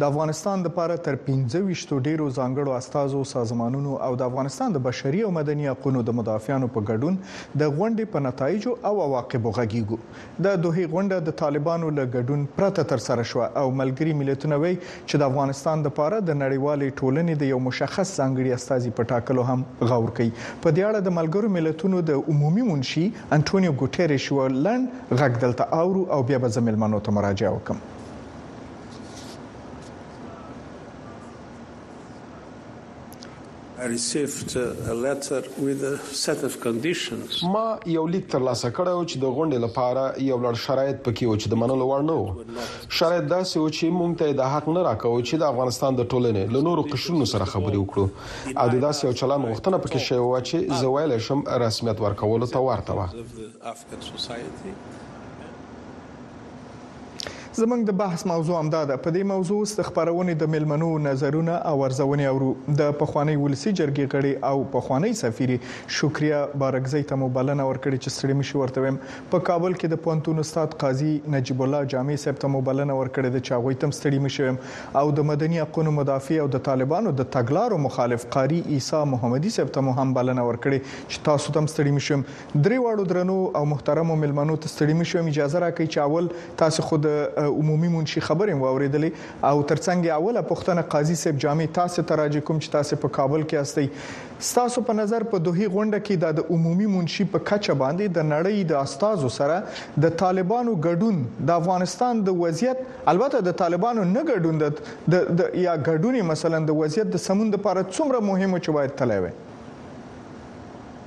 د افغانستان لپاره تر پنځه ویشتو ډېرو ځانګړو استازو، سازمانونو او د افغانستان د بشري او مدني حقونو د مدافعانو په ګډون د غونډې په نتایجو او عواقبو غږېږو. د دوحې غونډه د طالبانو له ګډون پرته ترسره شوه او ملګري ملتونه وایي چې د افغانستان لپاره د نړیوالې ټولنې د یو مشخص ځانګړي استازي په ټاکلو هم غور کوي. په دې اړه د ملګرو ملتونو د عمومي منشي انټونیو ګوټېرېش یو لنډ غږ دلته اورو او بیا به زه مېلمنو ته مراجعه وکړم. ما یو لیک ترلاسه کړی و چې د غونډې لپاره یو لړ شرایط پکې وو چې د منلو وړ نه وو. شرایط داسې وو چې موږ ته یې دا حق نه راکاوه چې د افغانستان د ټولنې له نورو قشرونو سره خبرې وکړو او د داسې یو چلند غوښتنه پکې شوې وه چې زه ویلای شم رسمیت ورکولو ته ورته وه. زمونږ د بحث موضوع همدا ده په دې موضوع اوس د خبرونې د ملمنو نظرونه او ارزونې اورو د پخوانی ولسی جرګې غړي او پخوانی سفیر شکریا بارکزی ته مو بلنه ورکړي چې ستړي مشي ورته ویم په کابل کې د پونتون استاد قاضي نجیب الله جامع صاحب ته مو بلنه ورکړي د چاغوي تم ستړي مشي ویم او د مدني حقوقو مدافع او د طالبانو د تګلارو مخالف قاری عیسی محمدي صاحب ته مو هم بلنه ورکړي چې تاسو تم ستړي مشي درې واړو درنو او محترمو ملمنو ته ستړي مشو هم اجازه راکړئ چې اول تاسو خو د عمومي منشي خبرې واورېدلې او ترڅنګ اوله پښتنه قاضي صاحب جامع تاسو ته راجع کوم چې تاسو په کابل کې هستئ ستاسو په نظر په دوهي غونډه کې د عمومي منشي په کچه باندې د نړۍ د استادو سره د طالبانو ګډون د افغانستان د وضعیت البته د طالبانو نه ګډون د یا ګډونې مثلا د وضعیت د سمون لپاره څومره مهمه چې باید تلوي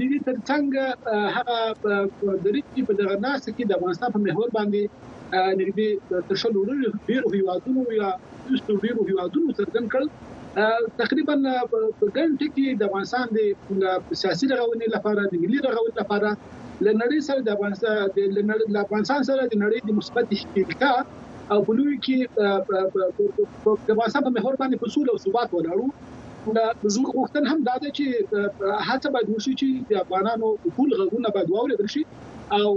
د دې تر څنګ هغه دریځ چې په دغه ناسته کې د افغانستان په محور باندې نږدې تر شلو ډیرو هیوادونو یا دوستو ډیرو هیوادونو څرګند کړ تقریبا په ګڼ ټکی د افغانستان د سیاسي رغونې لپاره د ملي رغونې لپاره لنړی سره د افغانستان د افغانستان سره د نړۍ د مثبت شریکتا او په لوی کې د افغانستان په محور باندې په سول او ثبات ولاړو دا زموږ غوښتنه هم دا ده چې هڅه باید وشي چې د افغانانو ټول غږونه باید واورېدل شي او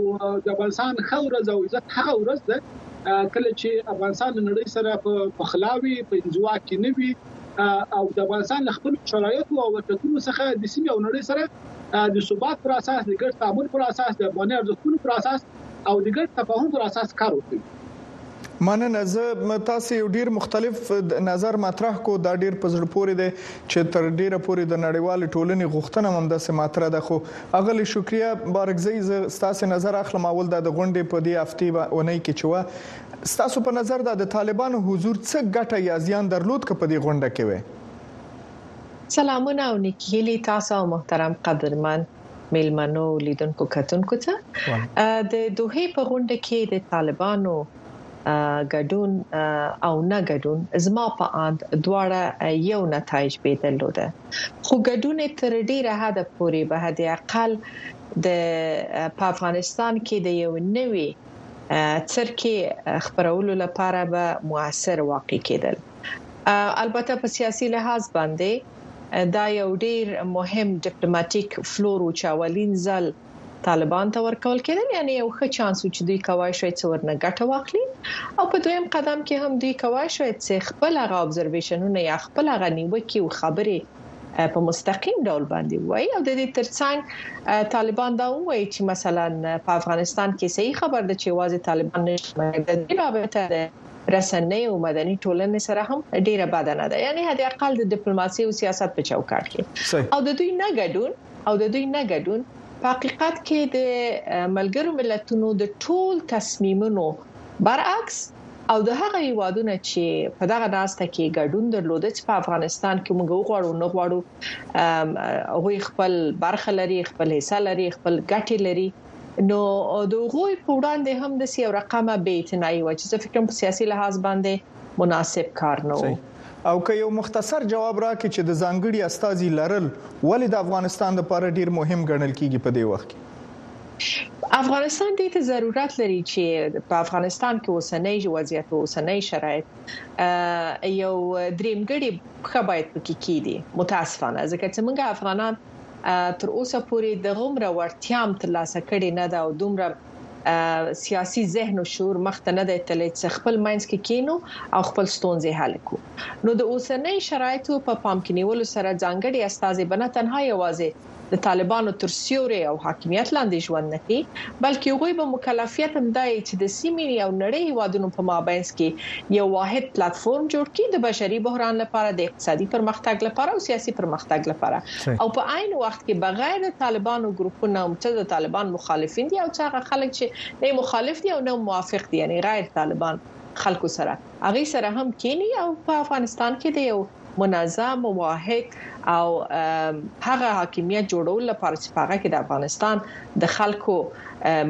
د افغانستان ښه ورځ او عزت هغه ورځ ده کله چې افغانستان د نړۍ سره په پخلاوي په انزوا کې نه وي او د افغانستان له خپل شرایطو او ورتکونو څخه د سیمې او نړۍ سره د ثبات پر اساس د ګډ تعامل پر اساس د افغاني ارزښتونو پر اساس او د ګډ تفاهم پر اساس کار وکړي. مننه زه تاسو یو ډیر مختلف نظر مطرح کو دا ډیر په زړه پورې دی چې تر ډیره پورې د نړیوال ټولنې غوښتنه هم داسې مطرح ده خو اغلی شکریا بارکزی زه تاسو نظر اخلم اول دا د غونډې په دې هفته باندې کې چې وا تاسو په نظر دا د طالبانو حضور څه ګټه یا زیان درلود که په دې غونډه کې وي سلامونه او نیکهیلی تاسو او محترم قدرمن میلمنو لیدونکو کتونکو ته د دوه په غونډه کې د طالبانو ګډون او نه ګډون زما په اند دواړه یو نتایج به درلوده خو ګډون تر ډیره حد پورې به د اقل د په افغانستان کې د یو نوي څرکي خبرولو لپاره به موثر واقع کېدل البته په سیاسي لحاظ باندې دا یو ډیر مهم ډیپلوماټیک فلور و چې اولین ځل طالبان ته ورکول کېدل یعنی یو ښه چانس و چې دوی کوای شوی څه ورنه ګټه واخلي او په دویم قدم کې هم دوی کوای شوی چې خپل هغه ابزرویشنونه یا خپل هغه نیوکې او خبرې په مستقیم ډول باندې وایي او د دې ترڅنګ طالبان دا وایي چې مثلا په افغانستان کې صحیح خبر ده چې واځي طالبان نشته د دې بابت رسنۍ او مدني ټولنې سره هم ډیره بده نه ده یعنی حد اقل د ډیپلوماسي او سیاست په چوکاټ کې او د دوی نه ګډون او د دوی نه ګډون په حقیقت کې د ملګرو ملتونو د ټول تصمیمونو برعکس او د هغه یوادونه چې په دغه ناسته کې ګډون درلود چې په افغانستان کې موږ غواړو نه غواړو هغه خپل برخه لري خپل حصہ لري خپل ګټه لري نو د هغوی په وړاندې هم د سیو رقم به اعتناي و چې زه فکر کوم په سیاسي لحاظ باندې مناسب کار نه و او که یو مختصر جواب راکې چې د ځانګړي استاذي لرل ولې د افغانستان لپاره ډیر مهم ګڼل کیږي په دې وخت کې افغانستان دې ته ضرورت لري چې په افغانستان کې اوسنۍ وضعیت او اوسنۍ شرایط یو دریمګړي ښه باید پکې کیدي متاسفانه ځکه چې موږ افغانان تر اوسه پورې دغومره وړتیا هم ترلاسه کړې نه ده او دومره سیاسي ذهن او شعور مخته نه دی تللی چې خپل منځ کې کینو او خپل ستونزې حل کو نو د اوسنۍ شرایطو په پام کې نیولو سره ځانګړي استاذ بنه تنها یوازې د طالبانو تر سیوري او حاکمیت لاندې ژوند نه کوي بلکې هغوی به مکلفیت هم دی چې د سیمې او نړۍ هیوادونو په مابینس کې یو واحد پلاتفورم جوړ کړي د بشري بحران لپاره د اقتصادي پرمختګ لپاره او سیاسي پرمختګ لپاره او په عین وخت کې بغیر د طالبانو ګروپونه هم څه د طالبان مخالفین دي او څه هغه خلک چې نه مخالف دي او نه موافق دي یعنی غیر طالبان خلکو سره هغه سره هم کینی او په افغانستان کې د یو منظم واحد او هغه حاکمیت جوړول لپاره چې په هغه کې د افغانستان د خلکو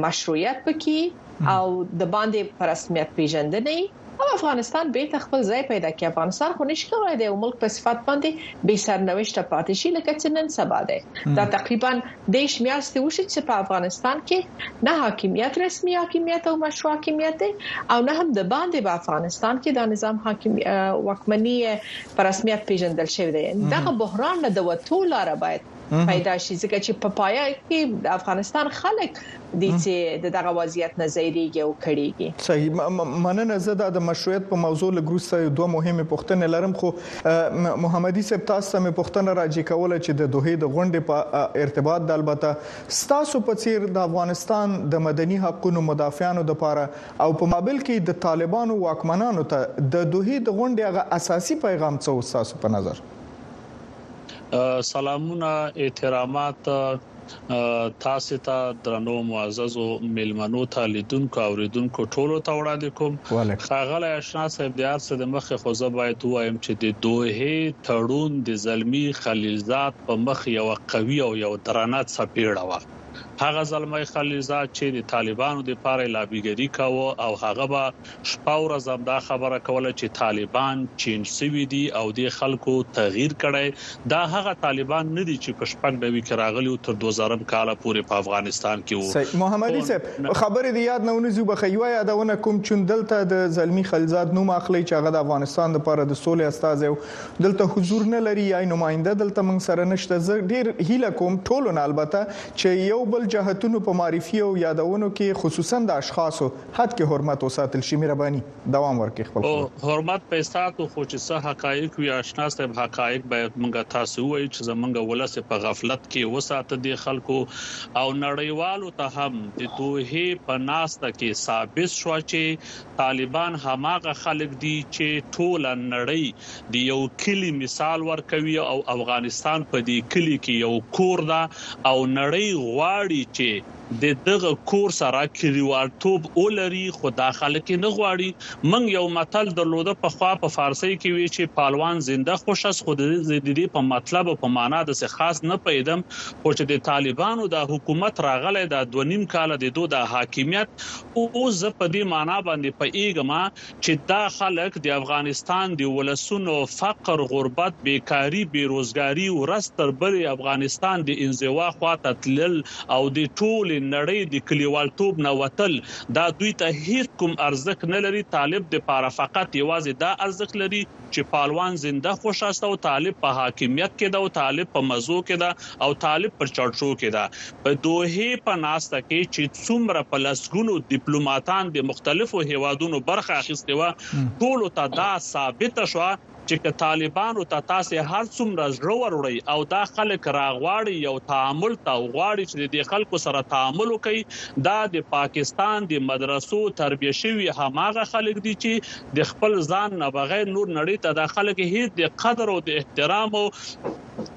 مشروعیت پکې او د باندې پر رسمیت پیژندنې او افغانستان به ته خپل ځای پیدا کړي افغانستان خو نشي کولای د یو ملک په صفت باندې به سرنوشت پاتې شي لکه چې نن سبا ده دا تقریبا د شمیاستي وشي چې په افغانستان کې نه حاکمیت رسمي حاکمیت او مشروع حاکمیت او نه هم د باندې په افغانستان کې دا نظام حاکم وکمنی پر رسمیت پیژندل شوی دی دغه بحران له دوه ټول لار باید پیدا شي ځکه چې په پایه کې افغانستان خلک دي چې د دغه وضعیت نه زیریږي او کړيږي صحیح مننه زه دا د مشروعیت په موضوع لګروسه یو دوه مهمه پوښتنه لرم خو محمدي صاحب تاسو ته مې پوښتنه راځي کوله چې د دوه د غونډې په ارتباط د البته تاسو په څیر د افغانستان د مدني حقوقو مدافعانو د پاره او په مابل کې د طالبانو واکمنانو ته د دوه د غونډې هغه اساسي پیغام څه وساسو په نظر سلامونه احترامات تاسو ته درنو معززو میلمنو ته لیدونکو اوریدونکو ټولو ته وړاندې کوم خاغلی آشنا صاحب د ارڅ د مخه خو زه باید وایم چې د دوه تړون د زلمی خلیلزاد په مخ یو قوي او یو درنه څپېړه و هغه زلمی خلیلزاد چې د طالبانو د پاره لابیګری کاوه او هغه به شپه ورځ همدا خبره کوله چې طالبان چینج شوي دي او دې خلکو تغیر کړی، دا هغه طالبان نه دي چې په شپږ نوي کې راغلي وو تر دوه زرم کاله پورې په افغانستان کې وو. صحیح محمدي صاحب خبرې دې یاد نه ونیزو بخه یوه یادونه کوم چون دلته د زلمي خلیلزاد نوم اخلئ چې هغه د افغانستان لپاره د سولې استازی و دلته حضور نه لري یای نماینده دلته موږ سره نشته زه ډیر هیله کوم ټولو نه البته چې یو بل جهتونو په معرفي او یادونو کې خصوصا د اشخاصو حد کې حرمت وساتل شي مهرباني دوام ورکړي خپل خو حرمت پۀ ساتو خو چې څه حقائق وي آشنا صاحب حقائق باید مونږه تاسو ووایو چې زمونږه ولس یې پۀ غفلت کې وساته دې خلکو او نړیوالو ته هم د دوحې پۀ ناسته کې ثابت شوه چې طالبان هماغه خلک دي چې ټوله نړۍ د یو کلي مثال ورکوي او افغانستان پۀ دې کلي کې یو کور ده او نړۍ غواړي چې د دغه کور سره کلیوالتوب ولري خو دا خلک یې نه غواړي. موږ یو متل درلوده پخوا په فارسۍ کې وې چې پالوان زنده خوش است خو زه د دې په مطلب او په معنا داسې خاص نه پوهېدم خو چې د طالبانو دا حکومت راغلی دا دوه نیم کاله د دوه دا حاکمیت اوس زه په دې معنا باندې پوهېږم چې دا خلک د افغانستان د ولسونو فقر، غربت، بې کاري، بې روزګاري، ورځ تر بلې افغانستان د انزوا خوا ته تلل او د ټولې نړۍ د کلیوالتوب نه وتل دا دوی ته هیڅ کوم ارزښت نه لري، طالب د پاره فقط یوازې دا ارزښت لري، چې پالوان زنده خوش است او طالب په حاکمیت کې ده او طالب په مزو کې ده او طالب په چړچو کې ده په دوحې په ناسته کې چې څومره په لسګونو دیپلوماتان د مختلفو هیوادونو برخه اخیستې وه ټولو ته دا ثابته شوه چې که طالبانو ته تاسې هر څومره زړه وروړئ او دا خلک راغواړي یو تعامل ته او غواړي چې د دې خلکو سره تعامل وکړي دا د پاکستان د مدرسو تربیه شوي هماغه خلک دي چې د خپل ځان نه بغیر نور نړۍ ته دا خلک هیڅ د قدر او د احترام او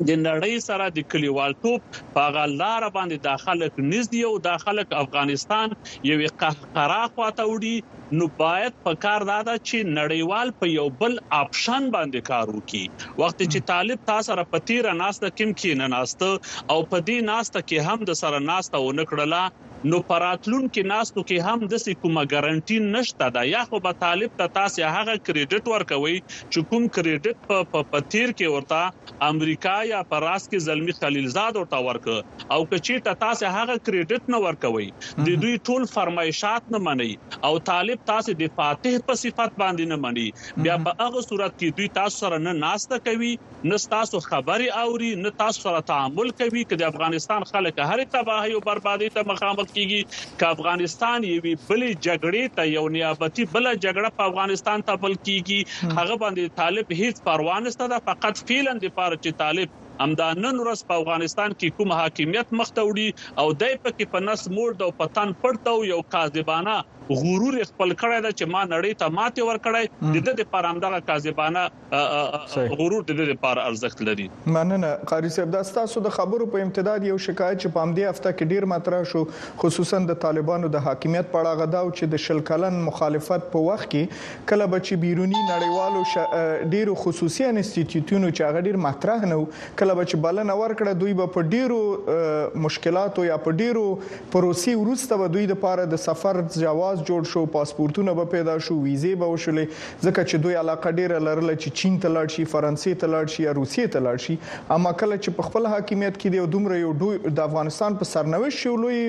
د نړۍ سره د کلیوالتوب په هغه لار باندې دا خلک نږدې او دا خلک افغانستان یو قهقرا خواته وړي نو باید په کار دا ده چې نړیوال په یو بل آپشن باندې کار وکړي وخت چې طالب تاسو سره په تیره ناسته کې کې نه ناسته او په دې ناسته کې هم د سره ناسته و نکړله نو په راتلونکي ناستو کې هم دسې کومه ګرنټي نشته ده یا خو به طالب ته تاسې هغه کریډټ ورکوئ چې کوم کریډټ په په په تیر کې ورته امریکا یا په راس کې زلمي خلیلزاد ورته ورکړ او که چیرته تاسې هغه کریډټ نه ورکوئ د دوی ټول فرمایشات نه منئ او طالب تاسې د فاتح په صفت باندې نه مني بیا په هغه صورت کې دوی تاسو سره نه ناسته کوي نه ستاسو خبرې اوري نه تاسو سره تعامل کوي که د افغانستان خلک هرې تباهۍ او بربادۍ ته مخامخ کیږي که افغانستان یوې بلې جګړې ته یو نیابتي بله جګړه په افغانستان تپل کیږي هغه باندې د طالب هیڅ پروا نشته ده فقط فعلا د پاره چې طالب همدا نن ورځ په افغانستان کې کوم حاکمیت مخته وړي او دای په کې په نس موړ ده او په تن پټ ده او یو کاذبانه غرور خپل کړی ده چې ما نړۍ ته ماته ورکړی د د پر همدغه کاذبانه غرور د دې لپاره ارزښت لري مننه قاری صاحب دا تاسو د خبرو په امتداد یو شکایت چې په همدې هفته کې ډیر مطرح شو خصوصا د طالبانو د حاکمیت په اړه غدا او چې د شل کلن مخالفت په وخت کې کله به چې بیرونی نړیوالو ش... ډیرو خصوصي انسټیټیوټونو چې هغه ډیر مطرح نه کله به چې بلنه ورکړه دوی به په ډیرو مشکلاتو یا په ډیرو پروسې وروسته به دوی د پاره د سفر جواز جوړ شو پاسپورتونه به پیدا شو ویزه به وشولې ځکه چې دوی علاقه ډېره لرله چې چین ته لاړ شي، فرانسې ته لاړ شي یا روسیې ته لاړ شي، اما کله چې په خپل حاکمیت کې دي او دومره یو ډوی د افغانستان په سرنوشت چې یو لوی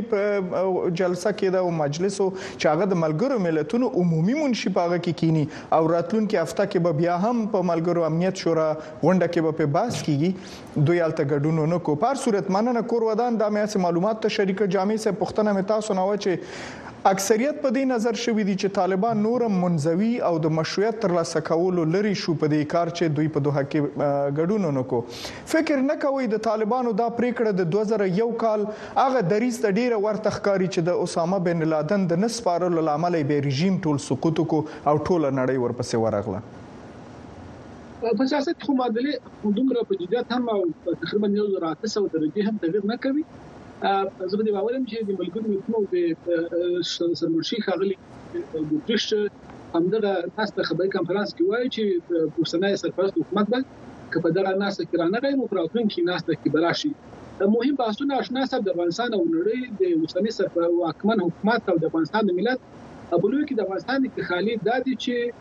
جلسه کېده او مجلس و چې هغه د ملګرو ملتونو عمومي منشي په هغه کې کېني او راتلونکې هفته کې به بیا هم په ملګرو امنیت شورا غونډه کې به پرې بحث کېږي، دوی الته ګډون نه کو پر صورت مننه کور ودان دا مې سه معلومات ته شریک جامع سه پښتنه مې تاسو نه و چې اکثریت په دې نظر شوی دي چې طالبان نورم منځوي او د مشروعیت تر لاسه کولو لري شو په دې کار چې دوی په دوه کې ګډون نه کو فکر نه کوي د طالبانو دا پریکړه د 2001 کال هغه دریس ته ډیره ورته ښکاری چې د اسامه بن لادن د نسپارلو لامل به رژیم ټول سقوط کو او ټول نړۍ ورپسې ورغله په سیاست کې خو معادلې دومره په جدیت هم او تقریبا یو زر اته سوه درجې هم تغیر نه کوي زه به دې باور یم چې د ملګرو ملتونو د سرمنشي ښاغلي ګوتریش همدغه ناسته خبري کانفرنس کې وایي چې اوسنۍ سرپرست حکومت به که په دغه ناسته کې رانه غي نو پر راتلونکي ناسته کې براشي مهم بحثونه آشنا صاحب د افغانستان او نړۍ د اوسنۍ سرپرست واکمن حکومت او د افغانستان د ملت په لوی کې د افغانستان د خالي د دې چې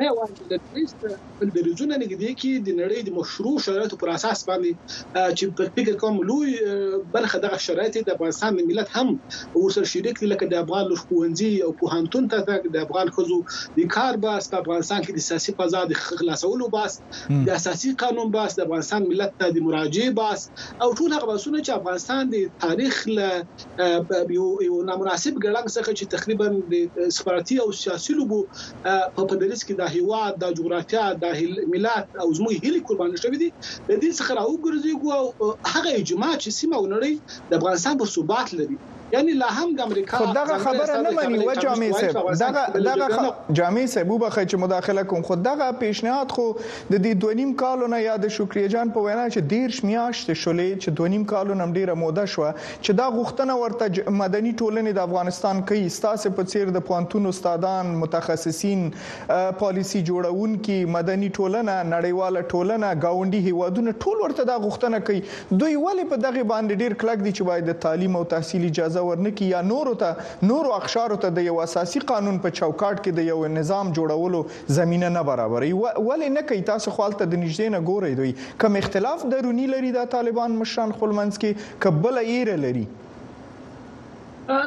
دی وايي چې د نړۍ سره دریځونه نږدې کړي، د نړۍ د مشروع شرایطو پر اساس باندې چې په فکر کوم لوی برخه دغه شرایط د افغانستان د ملت هم ورسره شریک دي، لکه د افغان لور ښوونځي او پوهنتون ته تګ، د افغان ښځو د کار بحث، په افغانستان کې د سیاسي فضا د خلاصولو بحث، د اساسي قانون بحث، د افغانستان ملت ته د مراجعې بحث او ټول هغه بحثونه چې افغانستان د تاریخ له یو نامناسب ګړنګ څخه چې تقریبا د استخباراتي او سیاسي لوبو په پدریس کې د هیواد د جغرافیا د ملت او زموږ هلي قرباني شوې دي د دې څخه راوګرځيږو او هغه اجماع چې سیمه ونړي د افغانستان پر ثبات لري یعنی لا هم د امریکا دغه خبره نه مني و جامع صاحب دغه دغه جامع صاحب وبخه چې مداخله کوم خو دغه پیشنهاد خو د دې دونیم کالو نه یا د شکریا جان په وینا چې ډیر میاشتې شولې چې دونیم کالو نم ډیره موده شو چې دا غوښتنه ورته چې مدني ټولنې د افغانستان کوي، ستاسې په څېر د پوهنتون استادان، متخصصین، پالیسي جوړونکي، مدني ټولنه، نړیواله ټولنه، ګاونډي هېوادونه ټول ورته دا غوښتنه کوي، دوی ولې په دغې باندې ډېر کلک دي چې باید د تعلیم او تحصیل اجازه ورنه کړي یا نورو ته، نورو اقشارو ته د یو اساسي قانون په چوکاټ کې د یوه نظام جوړولو زمینه نه برابروي؟ ولې نه کوي؟ تاسې خو هلته د نږدې نه ګورئ، دوی کوم اختلاف دروني لري دا طالبان مشران خپل منځ کې؟ که بله ايره لري.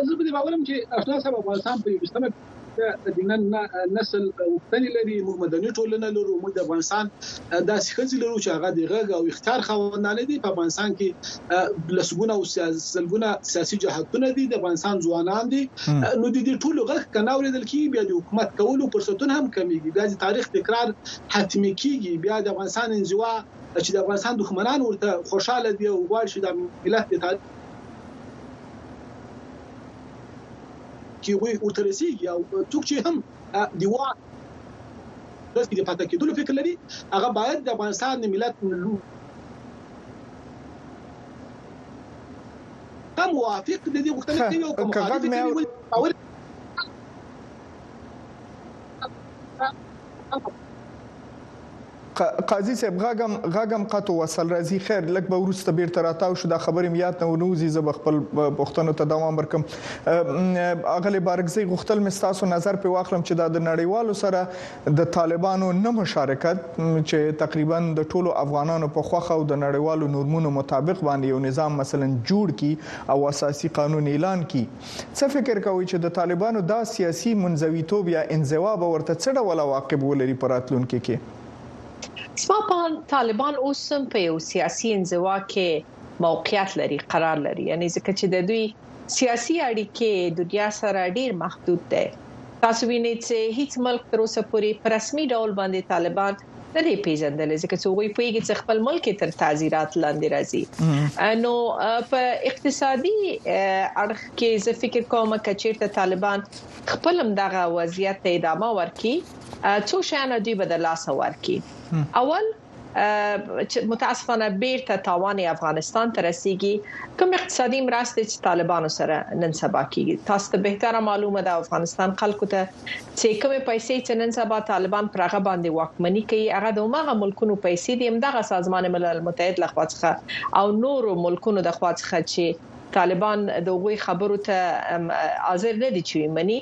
زه په دې باور یم چې اشنا صاحب افغانستان په یوویشتمه پېړۍ کې د نن نسل غوښتنې لري، موږ مدني ټولنه لرو، موږ د افغانستان داسې ښځې لرو چې هغه د غږ او اختیار خاوندانې دي، په افغانستان کې لسګونه او سلګونه سیاسي جهتونه دي، د افغانستان ځوانان دي، نو د دې ټولو غږ که نه اورېدل کېږي بیا د حکومت کولو فرصتونه هم کمېږي، بیا د تاریخ تکرار حتمي کېږي، بیا د افغانستان انزوا چې د افغانستان دښمنان ورته خوشاله دي او غواړي چې د ملت د تاریخ کې وي ورته رسیږي او څوک چې هم د واک بس کې د پاتې کېدلو فکر لري هغه باید د افغانستان د ملت هم موافق د دې غوښتنې کوي او کوم مخالفت کوي اول قاضي صاحب غږم غږم قطو وصل راځي خیر لږ به ورسته بیرته راتاو شو دا خبرې میات نه ونوزي زب خپل پښتنو ته دوام ورکم اغلی بارکزي غختل مستاسو نظر په واخلم چې دا د نړیوالو سره د طالبانو نه مشارکت چې تقریبا د ټولو افغانانو په خوخه او د نړیوالو نورمونو مطابق باندې یو نظام مثلا جوړ کی او اساسي قانون اعلان کی څه فکر کوئ چې د طالبانو دا سیاسي منزویتوب یا انزوا به ورته څه ډول عواقب ولري په راتلونکې کې؟ زما په اند طالبان اوس هم په یو سیاسي انزوا کې موقعیت لري، قرار لري، یعنې ځکه چې د دوی سیاسي اړیکې دنیا سره ډیر محدود دی. تاسو وینئ چې هیڅ ملک تر اوسه پورې په رسمي ډول باندې طالبان نه دی پیژندل ځکه چې هغوی پوهیږي چې خپل ملک تر تعزیرات لاندې راځي نو په اقتصادي اړخ کې زه فکر کوم چې چیرته طالبان خپل هم دغه وضعیت ته ادامه ورکړي څو شیان دوی به د لاس ورکړي اول متاسفانه بیرته تاوان افغانستان ته رسیدي کوم اقتصادي مرستې چې طالبانو سره نن سبا کیږي تاسو ته به تر معلومه ده افغانستان خلکو ته چه کومې پیسې چه نن سبا طالبان پر هغه باندې واکمني کوي هغه د هماغه ملکونو پیسې دي همدغه سازمان ملل متحد له خوا څخه او نورو ملکونو د خوا څخه چه طالبان د هغوی خبرو ته حاضر نه دي چه وي مني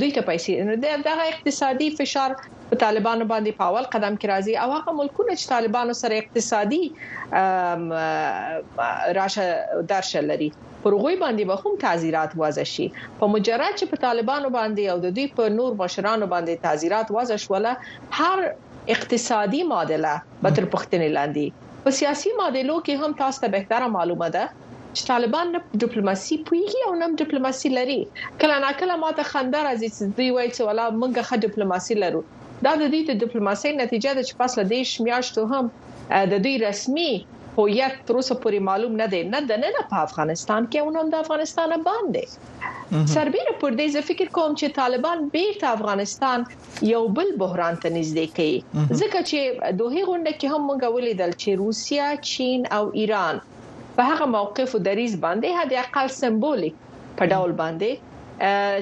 دوی ته پیسې دي دغه اقتصادي فشار په طالبانو باندې په اول قدم کې راځي او هغه ملکونه چې طالبانو سره اقتصادي راشه درشه لري پر هغوی باندې به هم تعزیرات وضع شي په مجرد چې په طالبانو باندې او د دوی په نور مشرانو باندې تعزیرات وضع شول هر اقتصادي معادله به تر پښتنې لاندې په سیاسي معادلو کې هم تاسو ته بهتره معلومه ده چې طالبان نه ډیپلوماسي پويږي او نه ډیپلوماسي لري کله نا کله ماته خنده راځي چې دوی وایي چې ولا موږ ښه ډیپلوماسي لرو دا د دوی د ډیپلوماسي نتیجه ده چې پس له دیش میاشتو هم د دوی رسمي هویت تر اوسه پورې معلوم نه دی نه د ننه په افغانستان کې او نه هم د افغانستان باندې سربېره پر دې زه فکر کوم چې طالبان بیرته افغانستان یو بل بحران ته نږدې کوي ځکه چې دوه غونډه کې هم موږ ولیدل چې روسیا چین او ایران په هغه موقف او دریز باندې هدا اقل سمبولیک په ډول باندې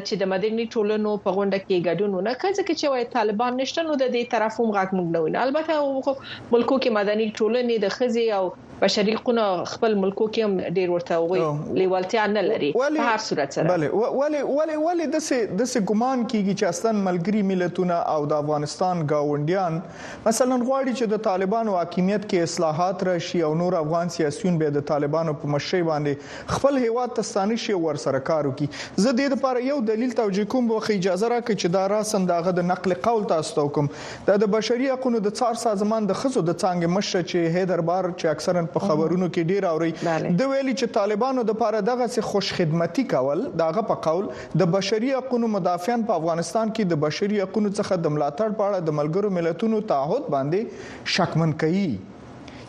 چې د مدني ټولنو په غونډه کې ګډون ونه کړ ځکه چې وای طالبان نشته نو د دې طرف هم غږ موږ نه ویني البته ملکو کې مدني ټولنې د خزي او بشري قونه خپل ملکو کې هم ډیر ورته وي لیوالتیا نه لري په هر صورت سره بله ولی ولی ولی د سه د سه ګمان کیږي چې اصلا ملګری ملتونه او د افغانستان گاونډیان مثلا غواړي چې د طالبانو حاکمیت کې اصلاحات راشي او نور افغان سیاسيون به د طالبانو په مشرۍ باندې خپل هیواد ته ستانه شي او ورسره کار وکړي. زه دې لپاره یو دلیل توجیه کوم، وخت اجازه راکړئ چې دا راساً د هغه د نقل قول تاسو ته وکړم. دا د بشري حقونو د څار سازمان د ښځو د څانګې مشره چې هیدر بار چې اکثراً په خبرونو کې ډېر اورئ، ده ویلي چې طالبانو لپاره دغسې خوشخدمتي کول، د هغه په قول، د بشري حقونو مدافعان په افغانستان کې د بشري حقونو څخه د ملاتړ په اړه د ملګرو ملتونو تعهد باندې شکمن کوي.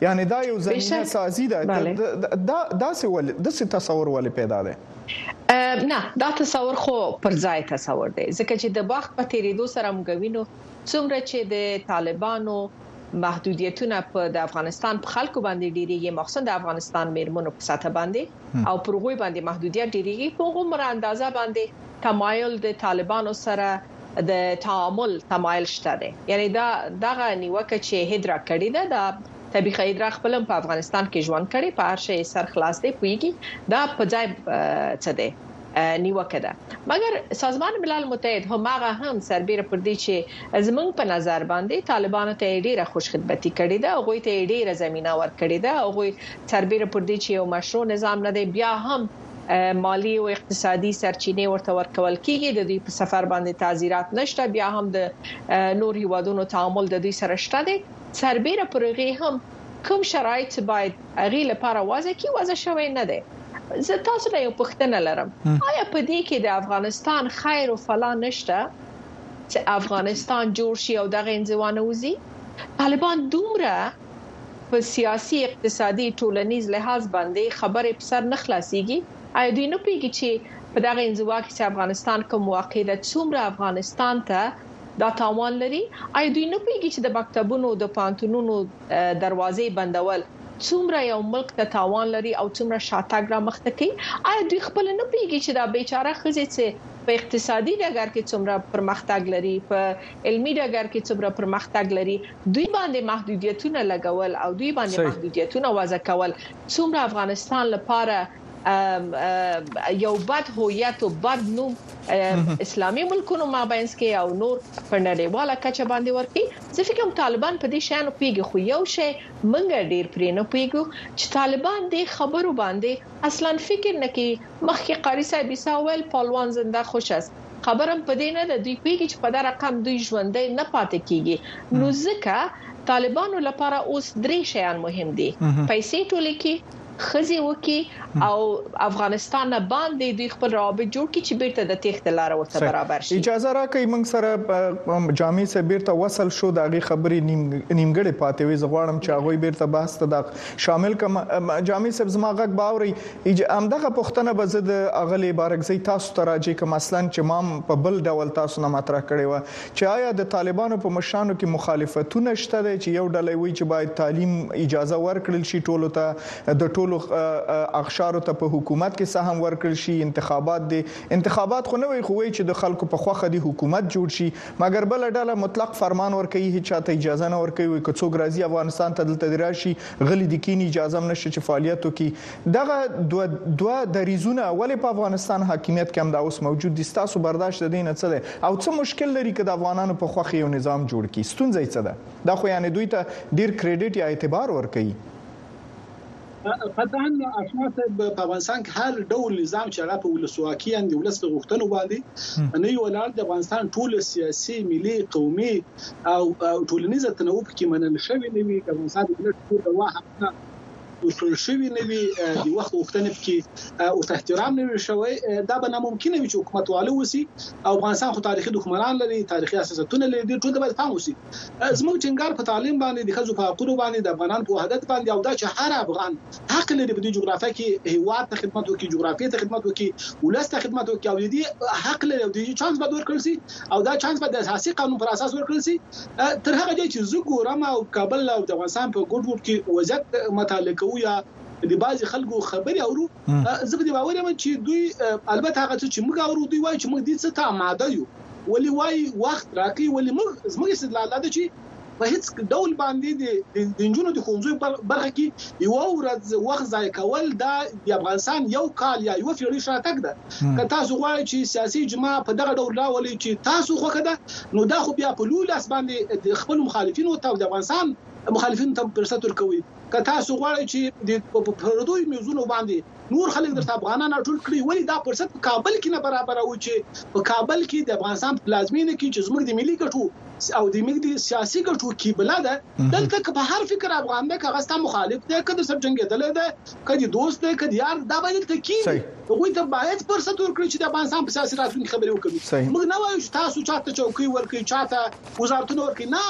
یعنی دا یو زمینه سازی ده دا داسې ول داسې تصور ولې پیدا ده نه دا تصور خو پر ځای تصور دی ځکه چې د وخت په تیریدو سره موږ وینو څومره چې د طالبانو محدودیتونه په د افغانستان په خلکو باندې ډیریږي مخصوصا د افغانستان میرمنو په ساته باندې او پرغوي باندې محدودیت ډیریږي په غومره اندازه باندې تمایل د طالبانو سره د تعامل تمایل شته دی یعنی دا دغه نیوکه چې هیدرا کړی ده دا طبیخ هیدرا خپل په افغانستان کې ژوند کړی په هر شی سر خلاص دی پویږي دا په ځای څه دی نیوکه ده مګر سازمان ملل متحد هم هغه هم سربېره پر دې چې زمونږ په نظر باندې طالبانو ته ډیره خوش خدمتي کړې ده هغه ته ډیره زمينه ورکړې ده هغه سربېره پر دې چې یو مشروع نظام نه دی بیا هم مالي او اقتصادي سرچینې ورته ورکول کیږي د دوی په سفر باندې تعزیرات نشته بیا هم د نور هیوادونو تعامل د دوی سره شته دی سربېره پر هغه هم کوم شرایط چې باید هغه لپاره وضع کی وضع شوی نه دی زه تاسو نه یو پښتنه لرم آیا په دې کې د افغانستان خیر او فلا نشته چې افغانستان جوړ شي او دغه انزوا نه وځي طالبان دومره په سیاسي، اقتصادي، ټولنیز لحاظ باندې خبرې په سر نه خلاصیږي، ایا دوی نه پوهیږي چې په دغه انزوا کې چې افغانستان کوم واقع ده څومره افغانستان ته دا تاوان لري، ایا دوی نه پوهیږي چې د مکتبونو د پوهنتونونو دروازې بندول څومره یو ملک ته تاوان لري او څومره شاتګ را مخته کوي، ایا دوی خپله نه پوهیږي چې دا بیچاره ښځې چې په اقتصادي ډګر کې څومره پرمختګ لري، په علمي ډګر کې څومره پرمختګ لري، دوی باندې محدودیتونه لګول او دوی باندې محدودیتونه وضع کول څومره افغانستان لپاره یو بد هویت او بد نوم اسلامي ملکونو مابینس کې او نور په نړیواله کچه باندې ورکی زه فکر کوم طالبان په دې شانو پیګ خو یو شی منګه ډیر پرې نه پیګو چې طالبان دې خبرو باندې اصلا فکر نکي مخکې قاری صاحب عیسی ویل پالوان زنده خوش است خبره هم په دې نه ده دوی پوهیږي چې په دا رقم دوی ژوندی نه پاتې کیږي نو ځکه طالبانو لپاره اوس درې شیان مهم دي پیسې ټولې کی خزي وکي او افغانستان نه باندې دوی خپل روابط جوړ کړي چې بیرته د تیښت لار ورته برابر شي اجازه راکړئ موږ سره جامع سه بیرته وصل شو دا غي خبرې نیم نیمګړې پاتې وي زغواړم چې هغه بیرته بحث ته دا شامل کم جامع سه زما غږ باوري ایج همدغه پوښتنه به زه د اغلې بارکزۍ تاسو ته راجع کوم اصلا چې ما هم په بل ډول تاسو نه مطرح کړې وه چې آیا د طالبانو په مشرانو کې مخالفتونه شته دی چې یو ډله وایي چې باید تعلیم اجازه ورکړل شي ټولو ته د ټولو اقشارو ته په حکومت کې سهم ورکړل شي انتخابات دي انتخابات خو نه وایي خو وایي چې د خلکو په خوښه دي حکومت جوړ شي مګر بله ډله مطلق فرمان ورکوي هیچا ته اجازه نه ورکوي وایي که څوک راځي افغانستان ته دلته دې راشي غلي دي کینی اجازه هم نشته چې فعالیت وکړي دغه دوه دوه دریزونه ولې په افغانستان حاکمیت کې هم دا اوس موجود دي ستاسو برداشت د دې نه څه دی او څه مشکل لري که د افغانانو په خوخه یو نظام جوړ کړي ستونزه یې څه ده دا خو یعنی دوی ته ډیر کریډټ یا اعتبار ورکوي قطعا اشنا صاحب په افغانستان کې هر ډول نظام چې هغه په ولسواکي اند ولس په غوښتنو باندې نه یو لړ د افغانستان ټول سیاسي ملي قومي او ټولنیزه تنوع پکې منل شوې نه وي د افغانستان د ملت ټول د واه حقونه وشول شوی نه وي د وخت وختنې پکې او احترام نه وي شوی دا به ناممکن وي چې حکومت والو وسی او افغانستان خو تاریخي دښمنان لري تاریخي اساساتونه لري د ټول باید پام وسی زموږ ټینګار په تعلیم باندې د خځو په حقوقو باندې د افغانان په وحدت باندې او دا چې هر افغان حق لري په دې جغرافیا کې هیواد ته خدمت وکړي جغرافیې ته خدمت وکړي ولست ته خدمت وکړي او دې حق لري او دې چانس به ورکړل شي او دا چانس به د اساسي قانون پر اساس ورکړل شي تر هغه دی چې زه ګورم او کابل او د افغانستان په ګډ وډ کې وضعیت مطالعه کوو یا د بعضي خلکو خبرې اورو زه په دې باور یم چې دوی البته هغه څه چې موږ اورو دوی وایي چې موږ دې څه ته آماده یو ولی وای وخت راکې ولی موږ زموږ استدلال دا چې په هیڅ ډول باندې د نجونو د ښوونځیو په برخه کې یوه ورځ وخت ضایع کول دا د افغانستان یو کال یا یوه پېړۍ شاتګ ده. که تاسو غواړئ چې سیاسي اجماع په دغه ډول راولئ چې تاسو خوښه ده، نو دا خو بیا په لوی لاس باندې د خپلو مخالفینو ته او د افغانستان مخالفینو ته فرصت ورکوئ. که تاسو غواړئ چې په پردیو مېزونو باندې نور خلک درته افغانان راټول کړي ولی دا فرصت په کابل کې نه برابروي چې په کابل کې د افغانستان په پلازمینه کې چې زموږ د ملي ګټو او د موږ د سیاسي ګټو قبله ده دلته که په هر فکر افغان ده که غستا مخالف ده که د سر جنگیدل ده که د دوست ده که د یار دا باید دلته کیږي هغوی ته باید فرصت ورکړي چې د افغانستان په سیاسي راتلونکي خبرې وکړي موږ نه وایو چې تاسو چاته چوکۍ ورکړي چاته وزارتونه ورکړي نه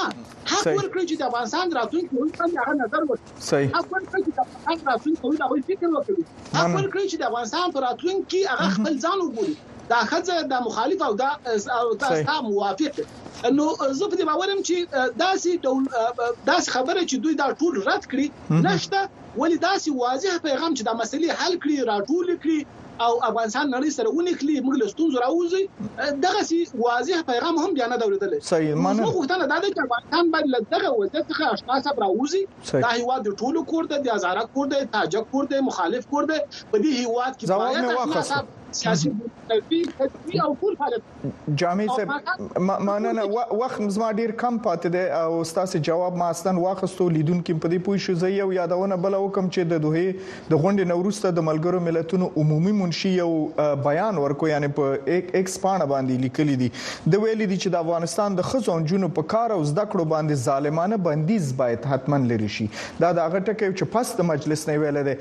حق ورکړي چې د افغانستان راتلونکي هغه نظر ورکړي صحیح. اول کړئ چې د افغانستان په راتلونکي هغوی د هغوی فکر وکوي اول کړئ چې د افغانستان په راتلونکي هغه خپل ځان وګوري دا ښځه دا مخالف او دا او دا ستا موافق نو زه په دې باور یم چې داسې ډول داسې خبره چې دوی دا ټول رد کړي نشته ولی داسې واضح پیغام چې دا مسلې حل کړي راټول کړي او افغانستان نړۍ سره ونښلي موږ له ستونزو راوځي دغه سي واضح پیغام هم بیا نه دوریدل موږ غوښتنه دا ده چې افغانستان باید له دغه وضعیت څخه آشنا صاحب راوځي دا هیواد د ټولو کور دی د هزاره کور دی تاجک کور دی مخالف کور دی په دې هیواد کې باید آشنا صاحب سیاسي او ټول فعالیت جامع صاحب مننه وخت زما ډیر کم پاتې دی او تاسو جواب ما اصلا واخستو لیدونکو په دې پوه شو زه یو یادونه بل وکم چې د دوه د غونډې نورسته د ملګرو ملتونو عمومي منشي یو بیان ورکو یعنی په ایکس پاڼه باندې لیکلي دي د ویلي دي چې د افغانستان د خزو جنو په کار او زده کړو باندې ظالمانه بندیز باید حتمان لري شي دا د هغه ټکی چې پس د مجلس نه ویل دي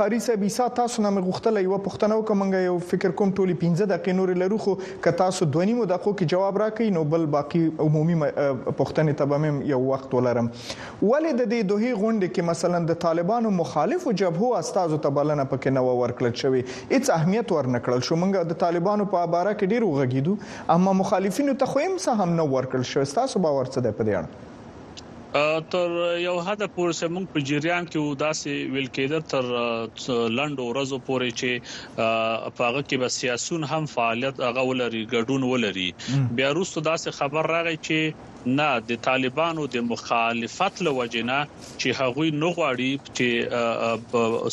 قاری صاحب عیسی تاسو نه مې غوښتله یوه پوښتنه وکړم منګه یو فکر کوم ټولي 15 دقیقې نورې لرو خو که تاسو دوه نیمو دقیقو کې جواب راکړئ نو بل باقي عمومي پوښتنې ته به مې یو وخت ولرم ولې د دې دوحې غونډې کې مثلا د طالبانو مخالفو جبهو استازو ته بلنه پکې نه وه ورکړل شوې هیڅ اهمیت ورنه کړل شو منګه د طالبانو په باره کې ډیر وغږیدو اما مخالفینو ته خو هم څه هم نه ورکړل شوې ستاسو باور څه دی په دې اړه تر یو حده پورې چې موږ په جریان کې وو داسې ویل کېده تر لنډو ورځو پورې چې په هغه کې به سیاسيون هم فعالیت هغه ولري ګډون ولري بیا وروسته داسې خبر راغی چې نه د طالبانو د مخالفت لوجنه چې هغوی نه غواړي چې